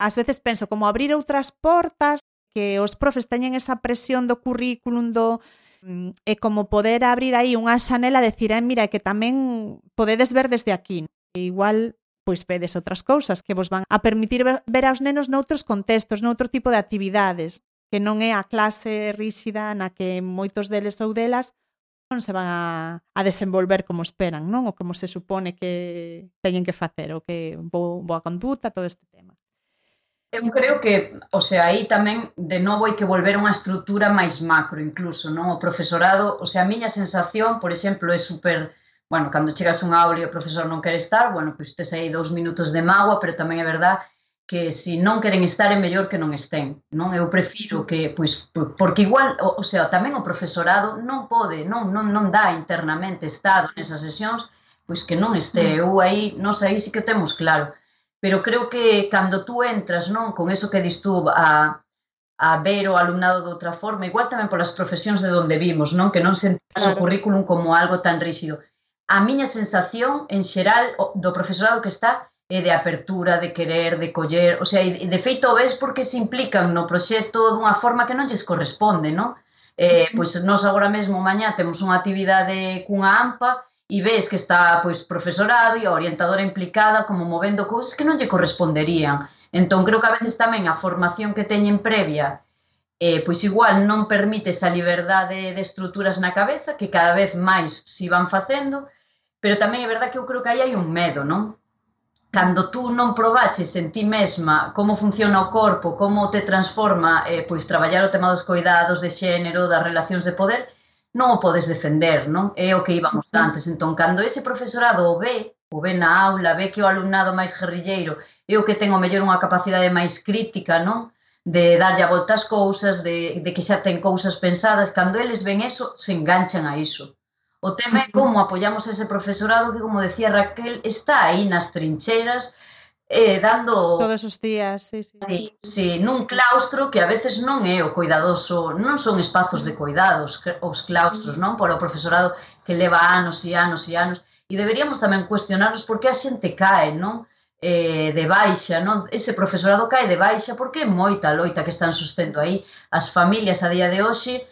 ás veces penso como abrir outras portas que os profes teñen esa presión do currículum do mm, e como poder abrir aí unha xanela de decir, eh, mira, que tamén podedes ver desde aquí. E igual pois vedes outras cousas que vos van a permitir ver aos nenos noutros contextos, noutro tipo de actividades, que non é a clase ríxida na que moitos deles ou delas non se van a, a desenvolver como esperan, non? O como se supone que teñen que facer, o que bo, boa conduta, todo este tema. Eu creo que, o sea, aí tamén de novo hai que volver a unha estrutura máis macro incluso, non? O profesorado, o sea, a miña sensación, por exemplo, é super bueno, cando chegas un aula e o profesor non quere estar, bueno, pois tes aí dous minutos de mágoa, pero tamén é verdad que se non queren estar é mellor que non estén, non? Eu prefiro que, pois, porque igual, o, o sea, tamén o profesorado non pode, non, non, non dá internamente estado nesas sesións, pois que non este, mm. eu aí, non sei, si que temos claro, pero creo que cando tú entras, non, con eso que dis tú a a ver o alumnado de outra forma, igual tamén polas profesións de onde vimos, non, que non sentimos claro. o currículum como algo tan rígido. A miña sensación en xeral do profesorado que está é de apertura, de querer, de coller, o sea, de feito o ves porque se implican no proxecto dunha forma que non lles corresponde, non? Eh, pois nós agora mesmo mañá temos unha actividade cunha AMPA e ves que está pois profesorado e a orientadora implicada como movendo cousas que non lle corresponderían. Entón creo que a veces tamén a formación que teñen previa eh, pois igual non permite esa liberdade de estruturas na cabeza que cada vez máis se van facendo, pero tamén é verdad que eu creo que aí hai un medo, non? Cando tú non probaches en ti mesma como funciona o corpo, como te transforma eh, pois traballar o tema dos cuidados de xénero, das relacións de poder, non o podes defender, non? É o que íbamos antes. Entón, cando ese profesorado o ve, o ve na aula, ve que o alumnado máis guerrilleiro é o que ten o mellor unha capacidade máis crítica, non? De darlle a volta as cousas, de, de que xa ten cousas pensadas. Cando eles ven eso, se enganchan a iso. O tema é como apoyamos a ese profesorado que, como decía Raquel, está aí nas trincheras, eh, dando... Todos os días, sí, sí. Sí, sí, nun claustro que a veces non é o cuidadoso, non son espazos de cuidados os claustros, non? Polo profesorado que leva anos e anos e anos. E deberíamos tamén cuestionarnos por que a xente cae, non? Eh, de baixa, non? Ese profesorado cae de baixa porque é moita loita que están sostendo aí. As familias a día de hoxe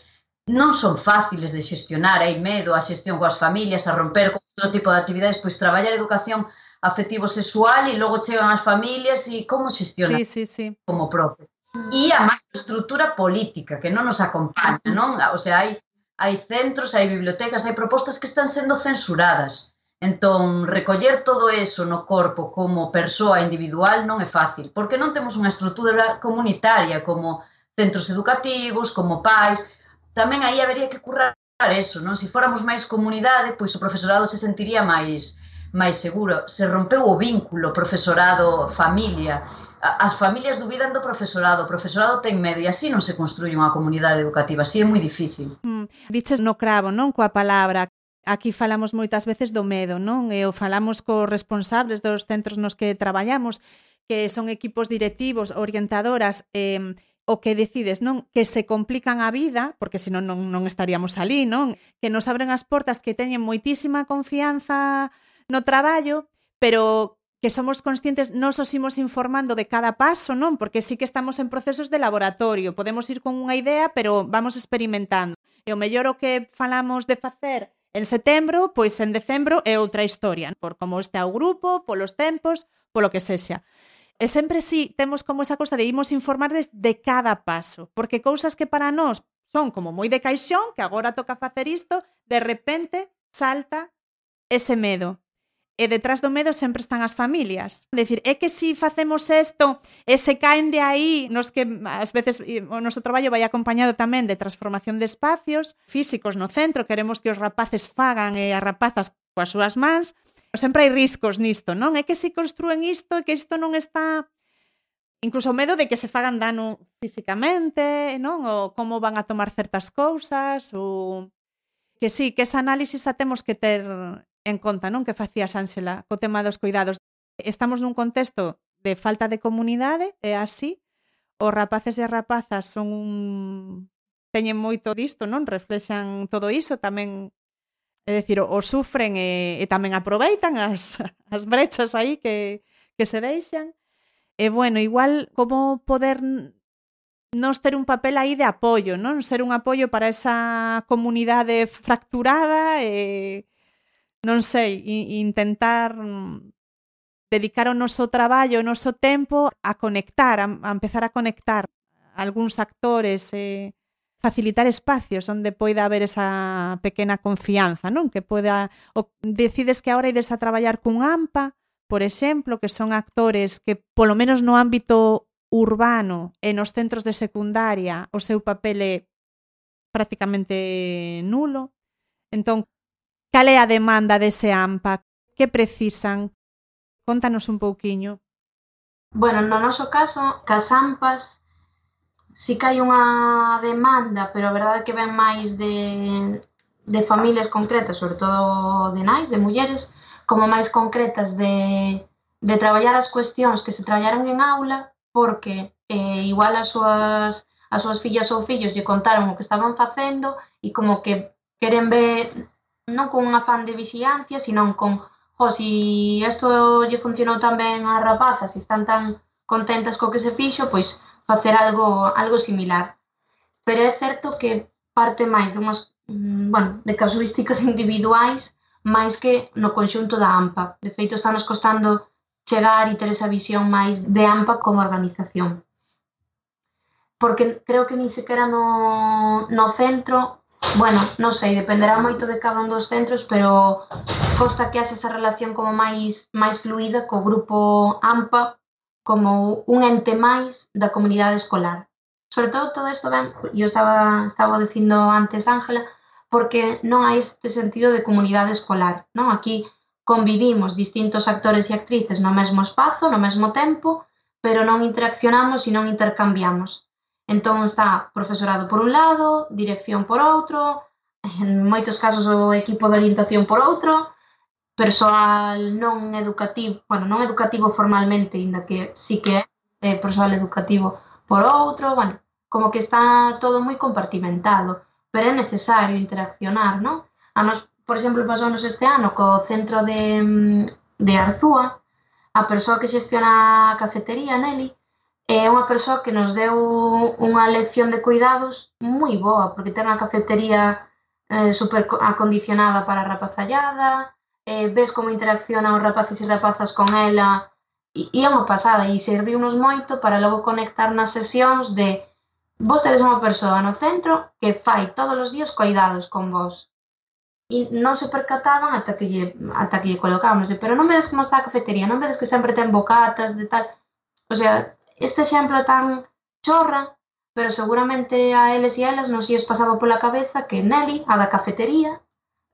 non son fáciles de xestionar, hai medo a xestión coas familias, a romper con outro tipo de actividades, pois traballar educación afectivo sexual e logo chegan as familias e como xestiona sí, sí, sí. como profe. E a macroestrutura política que non nos acompaña, non? O sea, hai hai centros, hai bibliotecas, hai propostas que están sendo censuradas. Entón, recoller todo eso no corpo como persoa individual non é fácil, porque non temos unha estrutura comunitaria como centros educativos, como pais. Tamén aí habería que currar eso, non? Se fóramos máis comunidade, pois o profesorado se sentiría máis máis seguro. Se rompeu o vínculo profesorado-familia, as familias dubidan do profesorado, o profesorado ten medo e así non se construye unha comunidade educativa, así é moi difícil. Mm. Diches no cravo, non, coa palabra, aquí falamos moitas veces do medo, non? E o falamos cos responsables dos centros nos que traballamos, que son equipos directivos, orientadoras, eh, o que decides, non? Que se complican a vida, porque senón non, non estaríamos ali, non? Que nos abren as portas que teñen moitísima confianza no traballo, pero que somos conscientes, nos os imos informando de cada paso, non? Porque sí que estamos en procesos de laboratorio, podemos ir con unha idea, pero vamos experimentando. E o mellor o que falamos de facer en setembro, pois en decembro é outra historia, por como está o grupo, polos tempos, polo que sexa. E sempre sí temos como esa cosa de imos informar de, de cada paso, porque cousas que para nós son como moi de caixón, que agora toca facer isto, de repente salta ese medo e detrás do medo sempre están as familias. Decir, é que si facemos isto e se caen de aí, nos que ás veces o noso traballo vai acompañado tamén de transformación de espacios físicos no centro, queremos que os rapaces fagan e as rapazas coas súas mans, sempre hai riscos nisto, non? É que se construen isto e que isto non está incluso o medo de que se fagan dano físicamente, non? O como van a tomar certas cousas, ou que sí, que esa análisis a temos que ter en conta non que facías Ángela co tema dos cuidados. Estamos nun contexto de falta de comunidade, é así, os rapaces e rapazas son un... teñen moito disto, non? Reflexan todo iso, tamén é dicir, o sufren e, e tamén aproveitan as, as brechas aí que, que se deixan. E bueno, igual como poder nos ter un papel aí de apoio, non? Ser un apoio para esa comunidade fracturada e non sei, intentar mm, dedicar o noso traballo, o noso tempo a conectar, a, a empezar a conectar a algúns actores e facilitar espacios onde poida haber esa pequena confianza, non? Que poida o, decides que agora ides a traballar cun AMPA, por exemplo, que son actores que polo menos no ámbito urbano e nos centros de secundaria o seu papel é prácticamente nulo. Entón, Cal é a demanda dese AMPA? Que precisan? Contanos un pouquiño. Bueno, no noso caso, cas AMPAs si que hai unha demanda, pero a verdade é que ven máis de, de familias concretas, sobre todo de nais, de mulleres, como máis concretas de, de traballar as cuestións que se traballaron en aula, porque eh, igual as súas as súas fillas ou fillos lle contaron o que estaban facendo e como que queren ver non con un afán de vixiancia, sino con jo, si isto lle funcionou tan ben a rapazas, si están tan contentas co que se fixo, pois facer algo algo similar. Pero é certo que parte máis de unhas, mm, bueno, de casuísticas individuais máis que no conxunto da AMPA. De feito, estános costando chegar e ter esa visión máis de AMPA como organización. Porque creo que nin sequera no, no centro Bueno, non sei, dependerá moito de cada un dos centros, pero costa que haxe esa relación como máis máis fluida co grupo AMPA como un ente máis da comunidade escolar. Sobre todo todo isto ben, eu estaba estaba dicindo antes Ángela, porque non hai este sentido de comunidade escolar, non? Aquí convivimos distintos actores e actrices no mesmo espazo, no mesmo tempo, pero non interaccionamos e non intercambiamos. Entón está profesorado por un lado, dirección por outro, en moitos casos o equipo de orientación por outro, persoal non educativo, bueno, non educativo formalmente, inda que sí que é eh, persoal educativo por outro, bueno, como que está todo moi compartimentado, pero é necesario interaccionar, non? A nos, por exemplo, pasounos este ano co centro de, mm, de Arzúa, a persoa que xestiona a cafetería, Nelly, é unha persoa que nos deu unha lección de cuidados moi boa, porque ten a cafetería eh, super acondicionada para a rapazallada, eh, ves como interaccionan os rapaces e rapazas con ela, e, e é unha pasada, e serviunos moito para logo conectar nas sesións de vos tedes unha persoa no centro que fai todos os días cuidados con vos. E non se percataban ata que lle, ata que lle colocámosle, pero non vedes como está a cafetería, non vedes que sempre ten bocatas de tal... O sea, este exemplo tan chorra, pero seguramente a eles e a elas nos lles pasaba pola cabeza que Nelly, a da cafetería,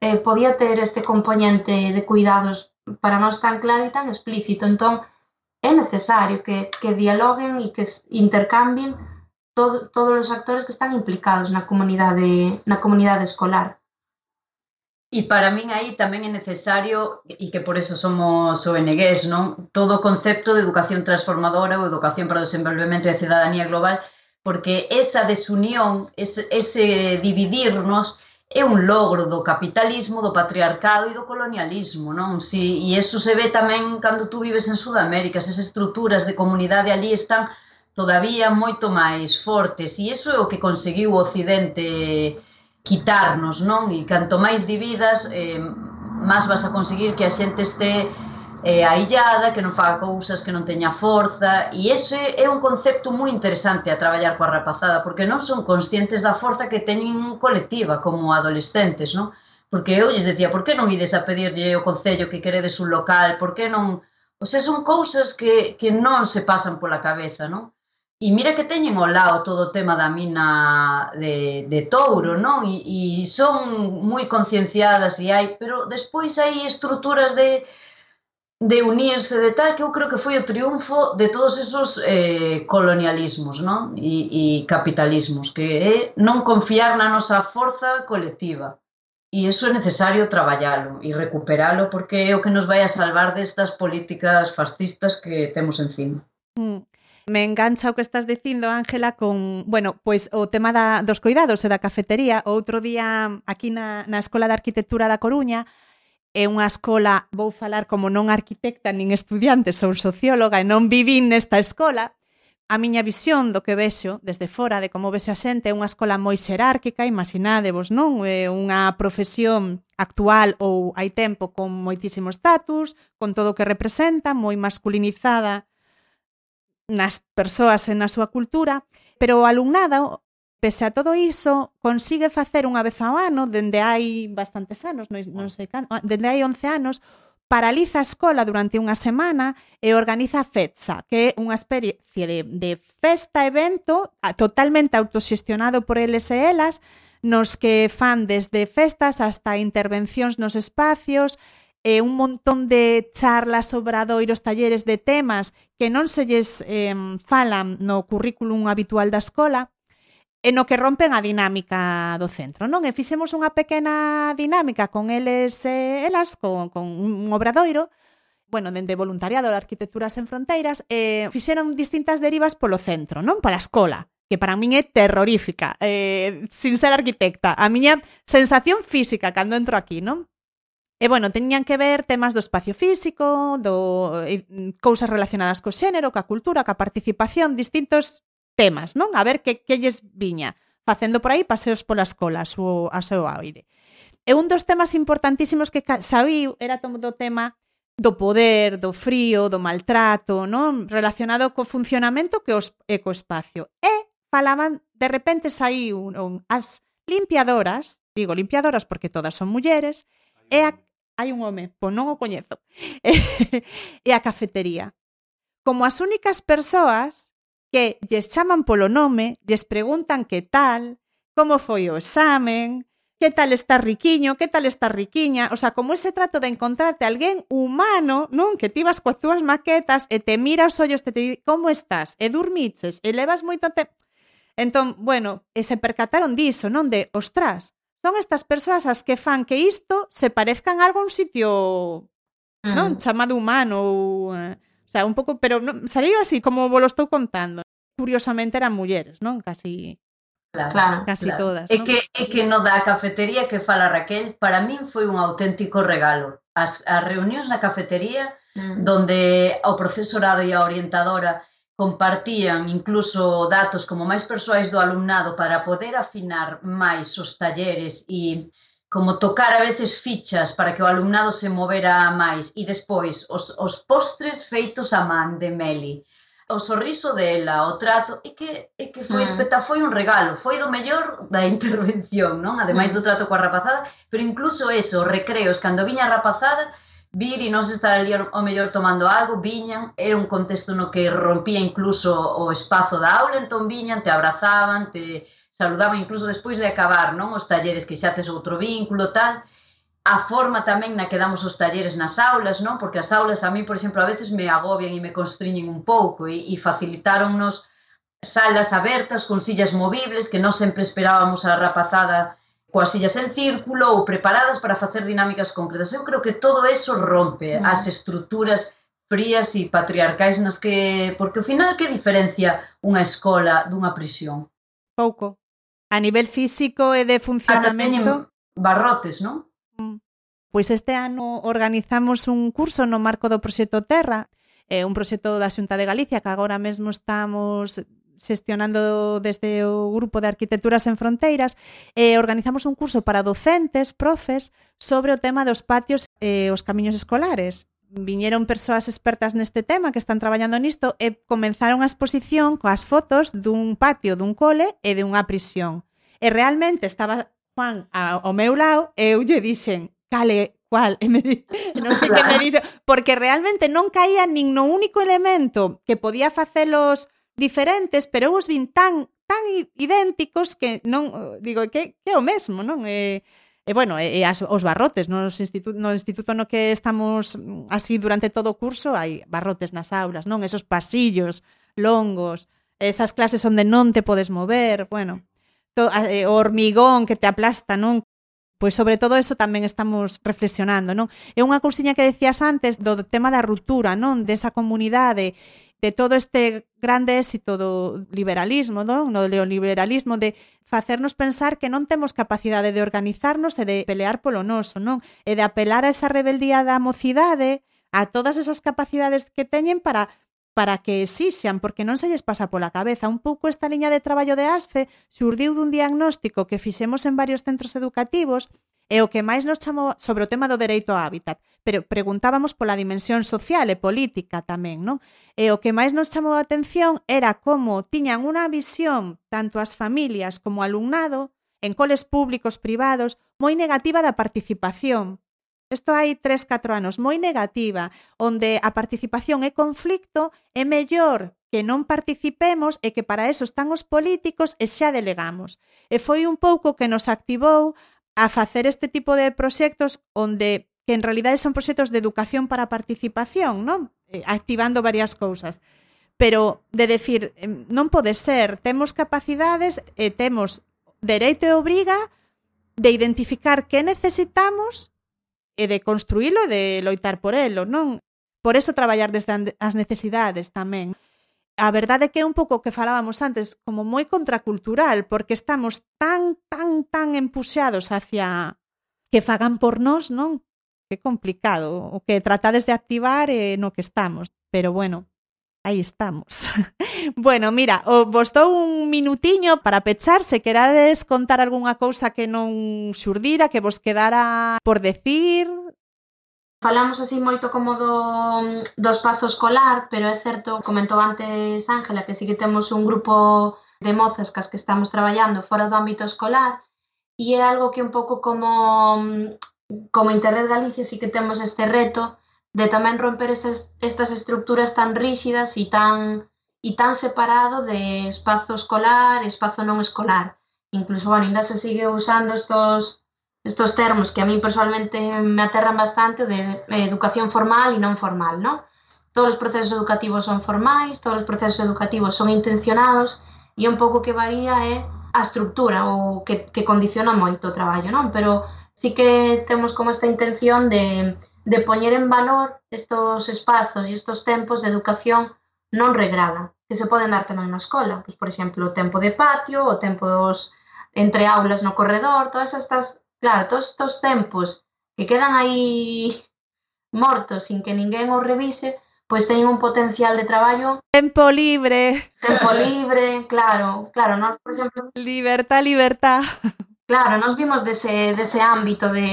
eh, podía ter este componente de cuidados para nós tan claro e tan explícito. Entón, é necesario que, que dialoguen e que intercambien todo, todos os actores que están implicados na comunidade, na comunidade escolar. E para min aí tamén é necesario, e que por eso somos ONGs, non? todo o concepto de educación transformadora ou educación para o desenvolvemento e a cidadanía global, porque esa desunión, ese, ese dividirnos, é un logro do capitalismo, do patriarcado e do colonialismo, non? Si, e eso se ve tamén cando tú vives en Sudamérica, esas estruturas de comunidade ali están todavía moito máis fortes, e iso é o que conseguiu o Occidente quitarnos, non? E canto máis dividas, eh, máis vas a conseguir que a xente este eh, aillada, que non faga cousas, que non teña forza, e ese é un concepto moi interesante a traballar coa rapazada, porque non son conscientes da forza que teñen colectiva como adolescentes, non? Porque eu lles decía, por que non ides a pedirlle ao Concello que queredes un local, por que non... Pois o sea, son cousas que, que non se pasan pola cabeza, non? E mira que teñen ao lado todo o tema da mina de, de touro, non? E, e son moi concienciadas e hai, pero despois hai estruturas de, de unirse de tal que eu creo que foi o triunfo de todos esos eh, colonialismos non? E, e capitalismos que é non confiar na nosa forza colectiva e iso é necesario traballalo e recuperalo porque é o que nos vai a salvar destas políticas fascistas que temos encima mm. Me engancha o que estás dicindo, Ángela, con, bueno, pois o tema da, dos cuidados e da cafetería. Outro día aquí na, na Escola de Arquitectura da Coruña é unha escola, vou falar como non arquitecta nin estudiante, sou socióloga e non vivín nesta escola, a miña visión do que vexo desde fora de como vexo a xente é unha escola moi xerárquica, imaginadevos, non? É unha profesión actual ou hai tempo con moitísimo status, con todo o que representa, moi masculinizada nas persoas e na súa cultura, pero o alumnado, pese a todo iso, consigue facer unha vez ao ano, dende hai bastantes anos, non, non sei can, ah, dende hai 11 anos, paraliza a escola durante unha semana e organiza a FETSA, que é unha especie de, de festa-evento totalmente autoxestionado por eles e elas, nos que fan desde festas hasta intervencións nos espacios, eh, un montón de charlas, obradoiros, talleres de temas que non se lles eh, falan no currículum habitual da escola, e no que rompen a dinámica do centro, non? E fixemos unha pequena dinámica con eles e eh, elas, con, con un obradoiro, bueno, dende voluntariado de Arquitecturas en Fronteiras, eh, fixeron distintas derivas polo centro, non? Pola escola, que para min é terrorífica, eh, sin ser arquitecta. A miña sensación física cando entro aquí, non? E bueno, teñían que ver temas do espacio físico, do e, cousas relacionadas co xénero, ca cultura, ca participación, distintos temas, non? A ver que que lles viña facendo por aí paseos pola escola, a seu, a seu oide. E un dos temas importantísimos que sabiu era todo o tema do poder, do frío, do maltrato, non? relacionado co funcionamento que os ecoespacio. E falaban, de repente saíu un, as limpiadoras, digo limpiadoras porque todas son mulleres, e a, hai un home, pois non o coñezo. e a cafetería. Como as únicas persoas que lles chaman polo nome, lles preguntan que tal, como foi o examen, que tal está riquiño, que tal está riquiña, o sea, como ese trato de encontrarte alguén humano, non? Que ti vas coas túas maquetas e te mira os ollos, te, te di, como estás? ¿Eh, e dormiches, e ¿Eh, levas moito tempo. Entón, bueno, e se percataron diso, non? De, ostras, son estas persoas as que fan que isto se parezcan a algún sitio non mm. chamado humano ou eh, o sea, un pouco, pero non, saliu así como vos lo estou contando. Curiosamente eran mulleres, non? Casi Claro, claro, casi claro. todas. Non? É que é que no da cafetería que fala Raquel, para min foi un auténtico regalo. As as reunións na cafetería mm. donde o profesorado e a orientadora compartían incluso datos como máis persoais do alumnado para poder afinar máis os talleres e como tocar a veces fichas para que o alumnado se movera máis e despois os, os postres feitos a man de Meli o sorriso dela, o trato, é que, é que foi, mm. espeta, foi un regalo, foi do mellor da intervención, non? Ademais mm. do trato coa rapazada, pero incluso eso, recreos, cando viña a rapazada, vir e nós estar ali ao mellor tomando algo, viñan, era un contexto no que rompía incluso o espazo da aula, entón viñan, te abrazaban, te saludaban incluso despois de acabar, non? Os talleres que xa tes outro vínculo, tal, a forma tamén na que damos os talleres nas aulas, non? Porque as aulas a mí, por exemplo, a veces me agobian e me constriñen un pouco e, e facilitáronnos salas abertas con sillas movibles que non sempre esperábamos a rapazada coas sillas en círculo ou preparadas para facer dinámicas concretas. Eu creo que todo eso rompe mm. as estruturas frías e patriarcais nas que... Porque ao final que diferencia unha escola dunha prisión? Pouco. A nivel físico e de funcionamento... Ata barrotes, non? Mm. Pois este ano organizamos un curso no marco do Proxecto Terra, é un proxecto da Xunta de Galicia que agora mesmo estamos xestionando desde o Grupo de Arquitecturas en Fronteiras, eh, organizamos un curso para docentes, profes, sobre o tema dos patios e eh, os camiños escolares. Viñeron persoas expertas neste tema que están traballando nisto e comenzaron a exposición coas fotos dun patio dun cole e de unha prisión. E realmente estaba Juan ao meu lado e eu lle dixen cale, cual e me di, non sei que me dixo, porque realmente non caía nin no único elemento que podía facelos diferentes, pero eu os vin tan tan idénticos que non eh, digo que que é o mesmo, non? Eh, E bueno, e, e as, os barrotes nos instituto, no instituto no que estamos mm, así durante todo o curso hai barrotes nas aulas, non? Esos pasillos longos, esas clases onde non te podes mover, bueno, to, eh, o hormigón que te aplasta, non? Pois sobre todo eso tamén estamos reflexionando, non? É unha cousiña que decías antes do tema da ruptura, non? Desa comunidade de todo este grande éxito do liberalismo, non? no neoliberalismo de facernos pensar que non temos capacidade de organizarnos e de pelear polo noso, non? E de apelar a esa rebeldía da mocidade, a todas esas capacidades que teñen para para que exixan, porque non se lles pasa pola cabeza. Un pouco esta liña de traballo de ASFE xurdiu dun diagnóstico que fixemos en varios centros educativos é o que máis nos chamou sobre o tema do dereito ao hábitat, pero preguntábamos pola dimensión social e política tamén, non? E o que máis nos chamou a atención era como tiñan unha visión tanto as familias como o alumnado en coles públicos privados moi negativa da participación. Isto hai 3-4 anos, moi negativa, onde a participación é conflicto, é mellor que non participemos e que para eso están os políticos e xa delegamos. E foi un pouco que nos activou a facer este tipo de proxectos onde que en realidade son proxectos de educación para participación, non? Eh, activando varias cousas. Pero de decir, non pode ser, temos capacidades e temos dereito e obriga de identificar que necesitamos e de construílo e de loitar por elo, non? Por eso traballar desde as necesidades tamén a verdade é que é un pouco que falábamos antes, como moi contracultural, porque estamos tan, tan, tan empuxados hacia que fagan por nós, non? Que complicado, o que tratades de activar eh, no que estamos, pero bueno, aí estamos. bueno, mira, o, vos dou un minutiño para pechar, se querades contar algunha cousa que non xurdira, que vos quedara por decir, Falamos así moito como do, do espazo escolar, pero é certo, comentou antes Ángela, que sí que temos un grupo de mozas cas que estamos traballando fora do ámbito escolar e é algo que un pouco como como Internet Galicia sí que temos este reto de tamén romper esas, estas estructuras tan ríxidas e tan e tan separado de espazo escolar e espazo non escolar. Incluso, bueno, ainda se sigue usando estos estos termos que a mí personalmente me aterran bastante de eh, educación formal e non formal, ¿no? Todos os procesos educativos son formais, todos os procesos educativos son intencionados e un pouco que varía é a estructura ou que, que condiciona moito o traballo, non? Pero sí que temos como esta intención de, de poñer en valor estos espazos e estos tempos de educación non regrada, que se poden dar tamén na escola. Pois, por exemplo, o tempo de patio, o tempo dos entre aulas no corredor, todas estas Claro, todos estos tempos que quedan aí mortos sin que ninguén os revise, pois teñen un potencial de traballo. Tempo libre. Tempo libre, claro, claro, nós, por exemplo... Libertad, libertad. Claro, nos vimos dese, dese ámbito de,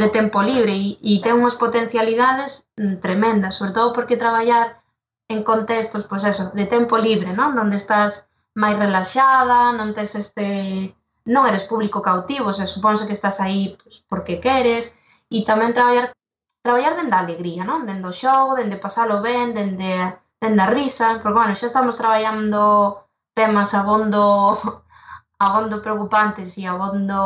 de tempo libre e, e ten unhas potencialidades tremendas, sobre todo porque traballar en contextos, pois eso, de tempo libre, non? Donde estás máis relaxada, non tes este non eres público cautivo, se supónse que estás aí pues, porque queres, e tamén traballar traballar dende a alegría, non? Dende o xogo, dende pasalo ben, dende, dende a risa, porque, bueno, xa estamos traballando temas abondo abondo preocupantes e abondo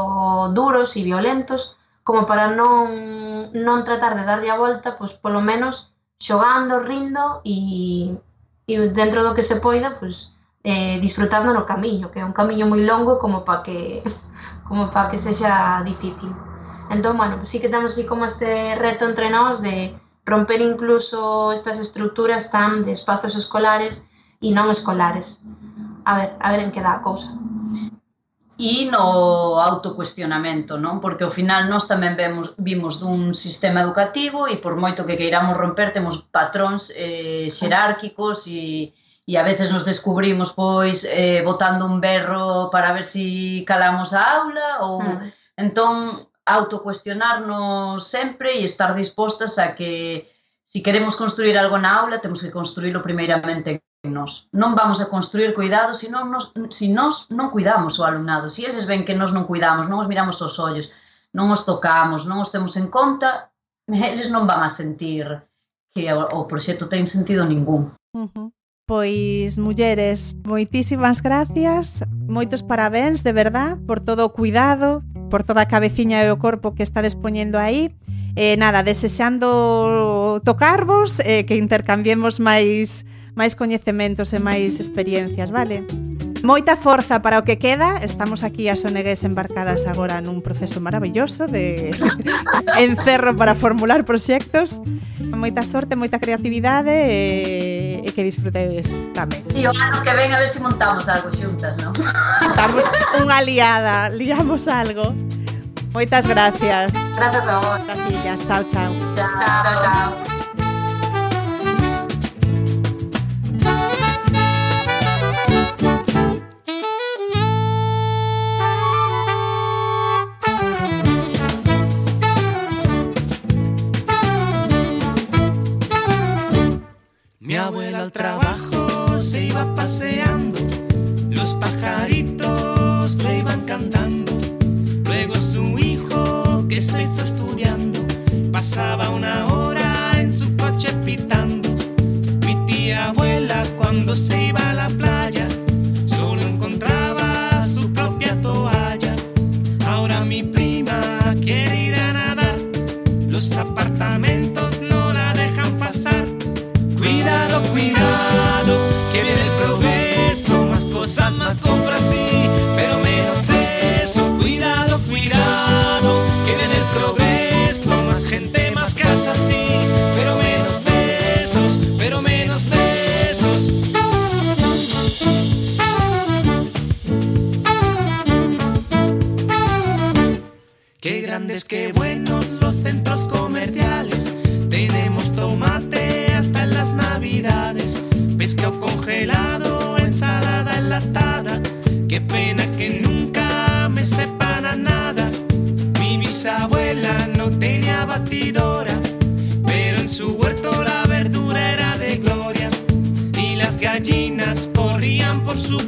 duros e violentos, como para non, non tratar de darlle a volta, pois polo menos xogando, rindo e, e dentro do que se poida, pois eh, disfrutando no camiño, que é un camiño moi longo como para que como para que sexa difícil. Entón, bueno, pues sí que temos así como este reto entre nós de romper incluso estas estructuras tan de espazos escolares e non escolares. A ver, a ver en que dá a cousa e no autocuestionamento, non? Porque ao final nós tamén vemos vimos dun sistema educativo e por moito que queiramos romper temos patróns eh, xerárquicos e e a veces nos descubrimos pois eh, botando un berro para ver si calamos a aula ou mm. entón autocuestionarnos sempre e estar dispostas a que si queremos construir algo na aula temos que construílo primeiramente en nós. Non vamos a construir cuidado se non nos, se nós non cuidamos o alumnado. Se eles ven que nós non cuidamos, non os miramos os ollos, non os tocamos, non os temos en conta, eles non van a sentir que o, o proxecto ten sentido ningún. Uh -huh. Pois, mulleres, moitísimas gracias, moitos parabéns de verdad por todo o cuidado, por toda a cabeciña e o corpo que estades poñendo aí. E eh, nada, desexando tocarvos e eh, que intercambiemos máis máis coñecementos e máis experiencias, vale? moita forza para o que queda. Estamos aquí as onegues embarcadas agora nun proceso maravilloso de encerro para formular proxectos. Moita sorte, moita creatividade e, e que disfrutedes tamén. E o ano que ven a ver se si montamos algo xuntas, non? Estamos unha liada, liamos algo. Moitas gracias. Grazas a vos. Gracias, chao, chao. Chao, chao, chao. Al trabajo se iba paseando, los pajaritos le iban cantando. Luego su hijo, que se hizo estudiando, pasaba una hora en su coche pitando. Mi tía abuela cuando se iba a la playa, solo encontraba su propia toalla. Ahora mi prima quiere ir a nadar, Los apartamentos Cuidado, cuidado, que viene el progreso. Más cosas, más compras, sí, pero menos eso. Cuidado, cuidado, que viene el progreso. Más gente, más casas, sí, pero menos besos, pero menos besos. Qué grandes, qué buenos corrían por su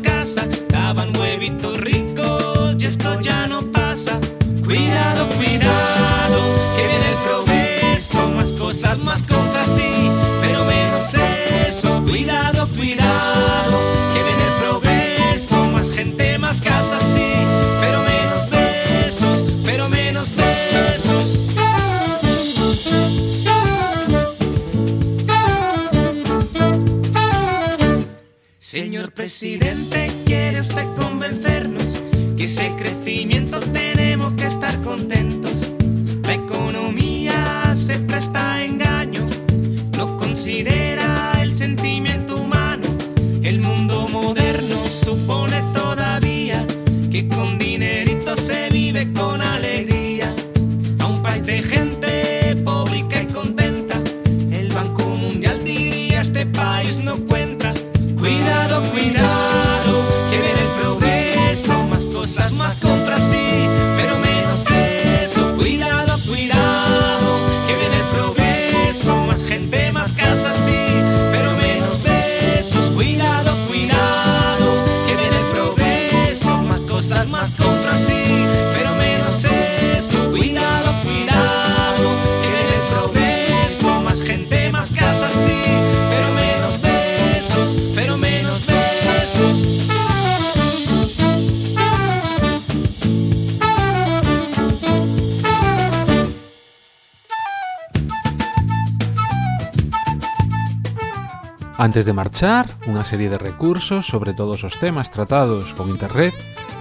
Antes de marchar, unha serie de recursos sobre todos os temas tratados con internet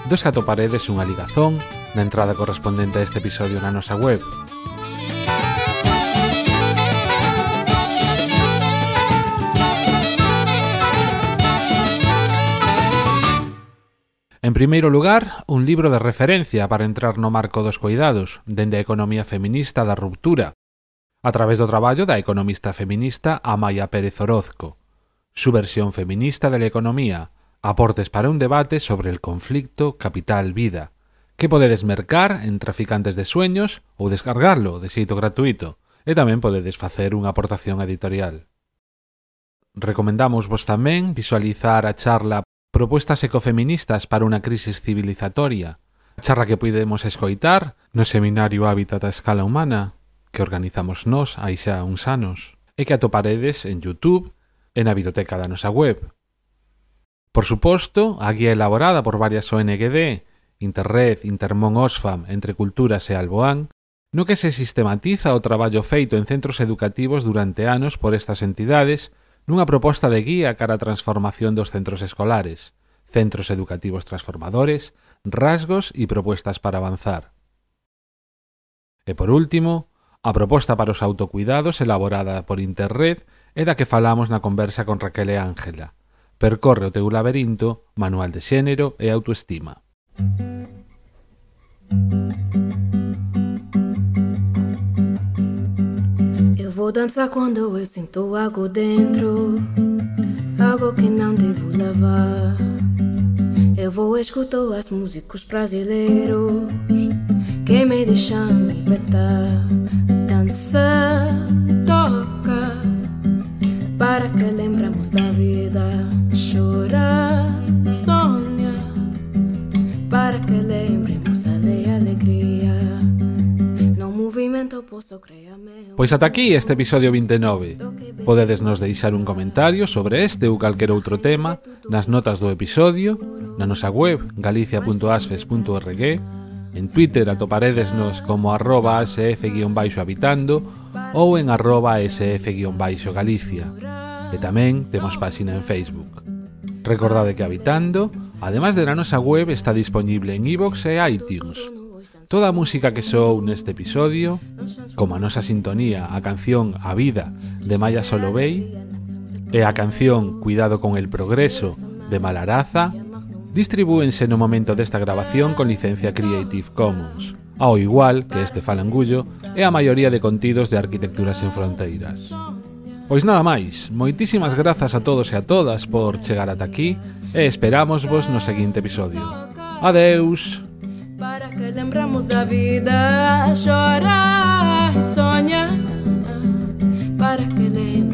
dos que atoparedes unha ligazón na entrada correspondente a este episodio na nosa web. En primeiro lugar, un libro de referencia para entrar no marco dos cuidados, dende a economía feminista da ruptura, a través do traballo da economista feminista Amaya Pérez Orozco su versión feminista de la economía, aportes para un debate sobre el conflicto capital-vida, que podedes mercar en Traficantes de Sueños ou descargarlo de xeito gratuito, e tamén podedes facer unha aportación editorial. Recomendamos vos tamén visualizar a charla Propuestas ecofeministas para unha crisis civilizatoria, a charla que podemos escoitar no Seminario Hábitat a Escala Humana, que organizamos nós hai xa uns anos, e que atoparedes en Youtube e na biblioteca da nosa web. Por suposto, a guía elaborada por varias ONGD, Interred, Intermón Oxfam, Entre Culturas e Alboán, no que se sistematiza o traballo feito en centros educativos durante anos por estas entidades nunha proposta de guía cara a transformación dos centros escolares, centros educativos transformadores, rasgos e propuestas para avanzar. E por último, a proposta para os autocuidados elaborada por Interred é da que falamos na conversa con Raquel e Ángela. Percorre o teu laberinto, manual de xénero e autoestima. Eu vou dançar quando eu sinto algo dentro, algo que não devo lavar. Eu vou escutar as músicas brasileiros que me deixam me libertar, dançar para que lembramos da vida. Chorar, sonha para que lembremos a de alegría. No movimento posso crear Pois ata aquí este episodio 29. Podedes nos deixar un comentario sobre este ou calquer outro tema nas notas do episodio, na nosa web galicia.asfes.org, en Twitter atoparedesnos como arroba asf-habitando ou en arroba sf-galicia. E tamén temos páxina en Facebook. Recordade que Habitando, además de na nosa web, está disponible en iVoox e iTunes. Toda a música que soou neste episodio, como a nosa sintonía, a canción A Vida de Maya Solovey, e a canción Cuidado con el Progreso de Malaraza, distribúense no momento desta grabación con licencia Creative Commons ao igual que este falangullo e a maioría de contidos de Arquitecturas en Fronteiras. Pois nada máis, moitísimas grazas a todos e a todas por chegar ata aquí e esperamos vos no seguinte episodio. Adeus! Para que lembramos da vida, chorar e sonhar, para que lembramos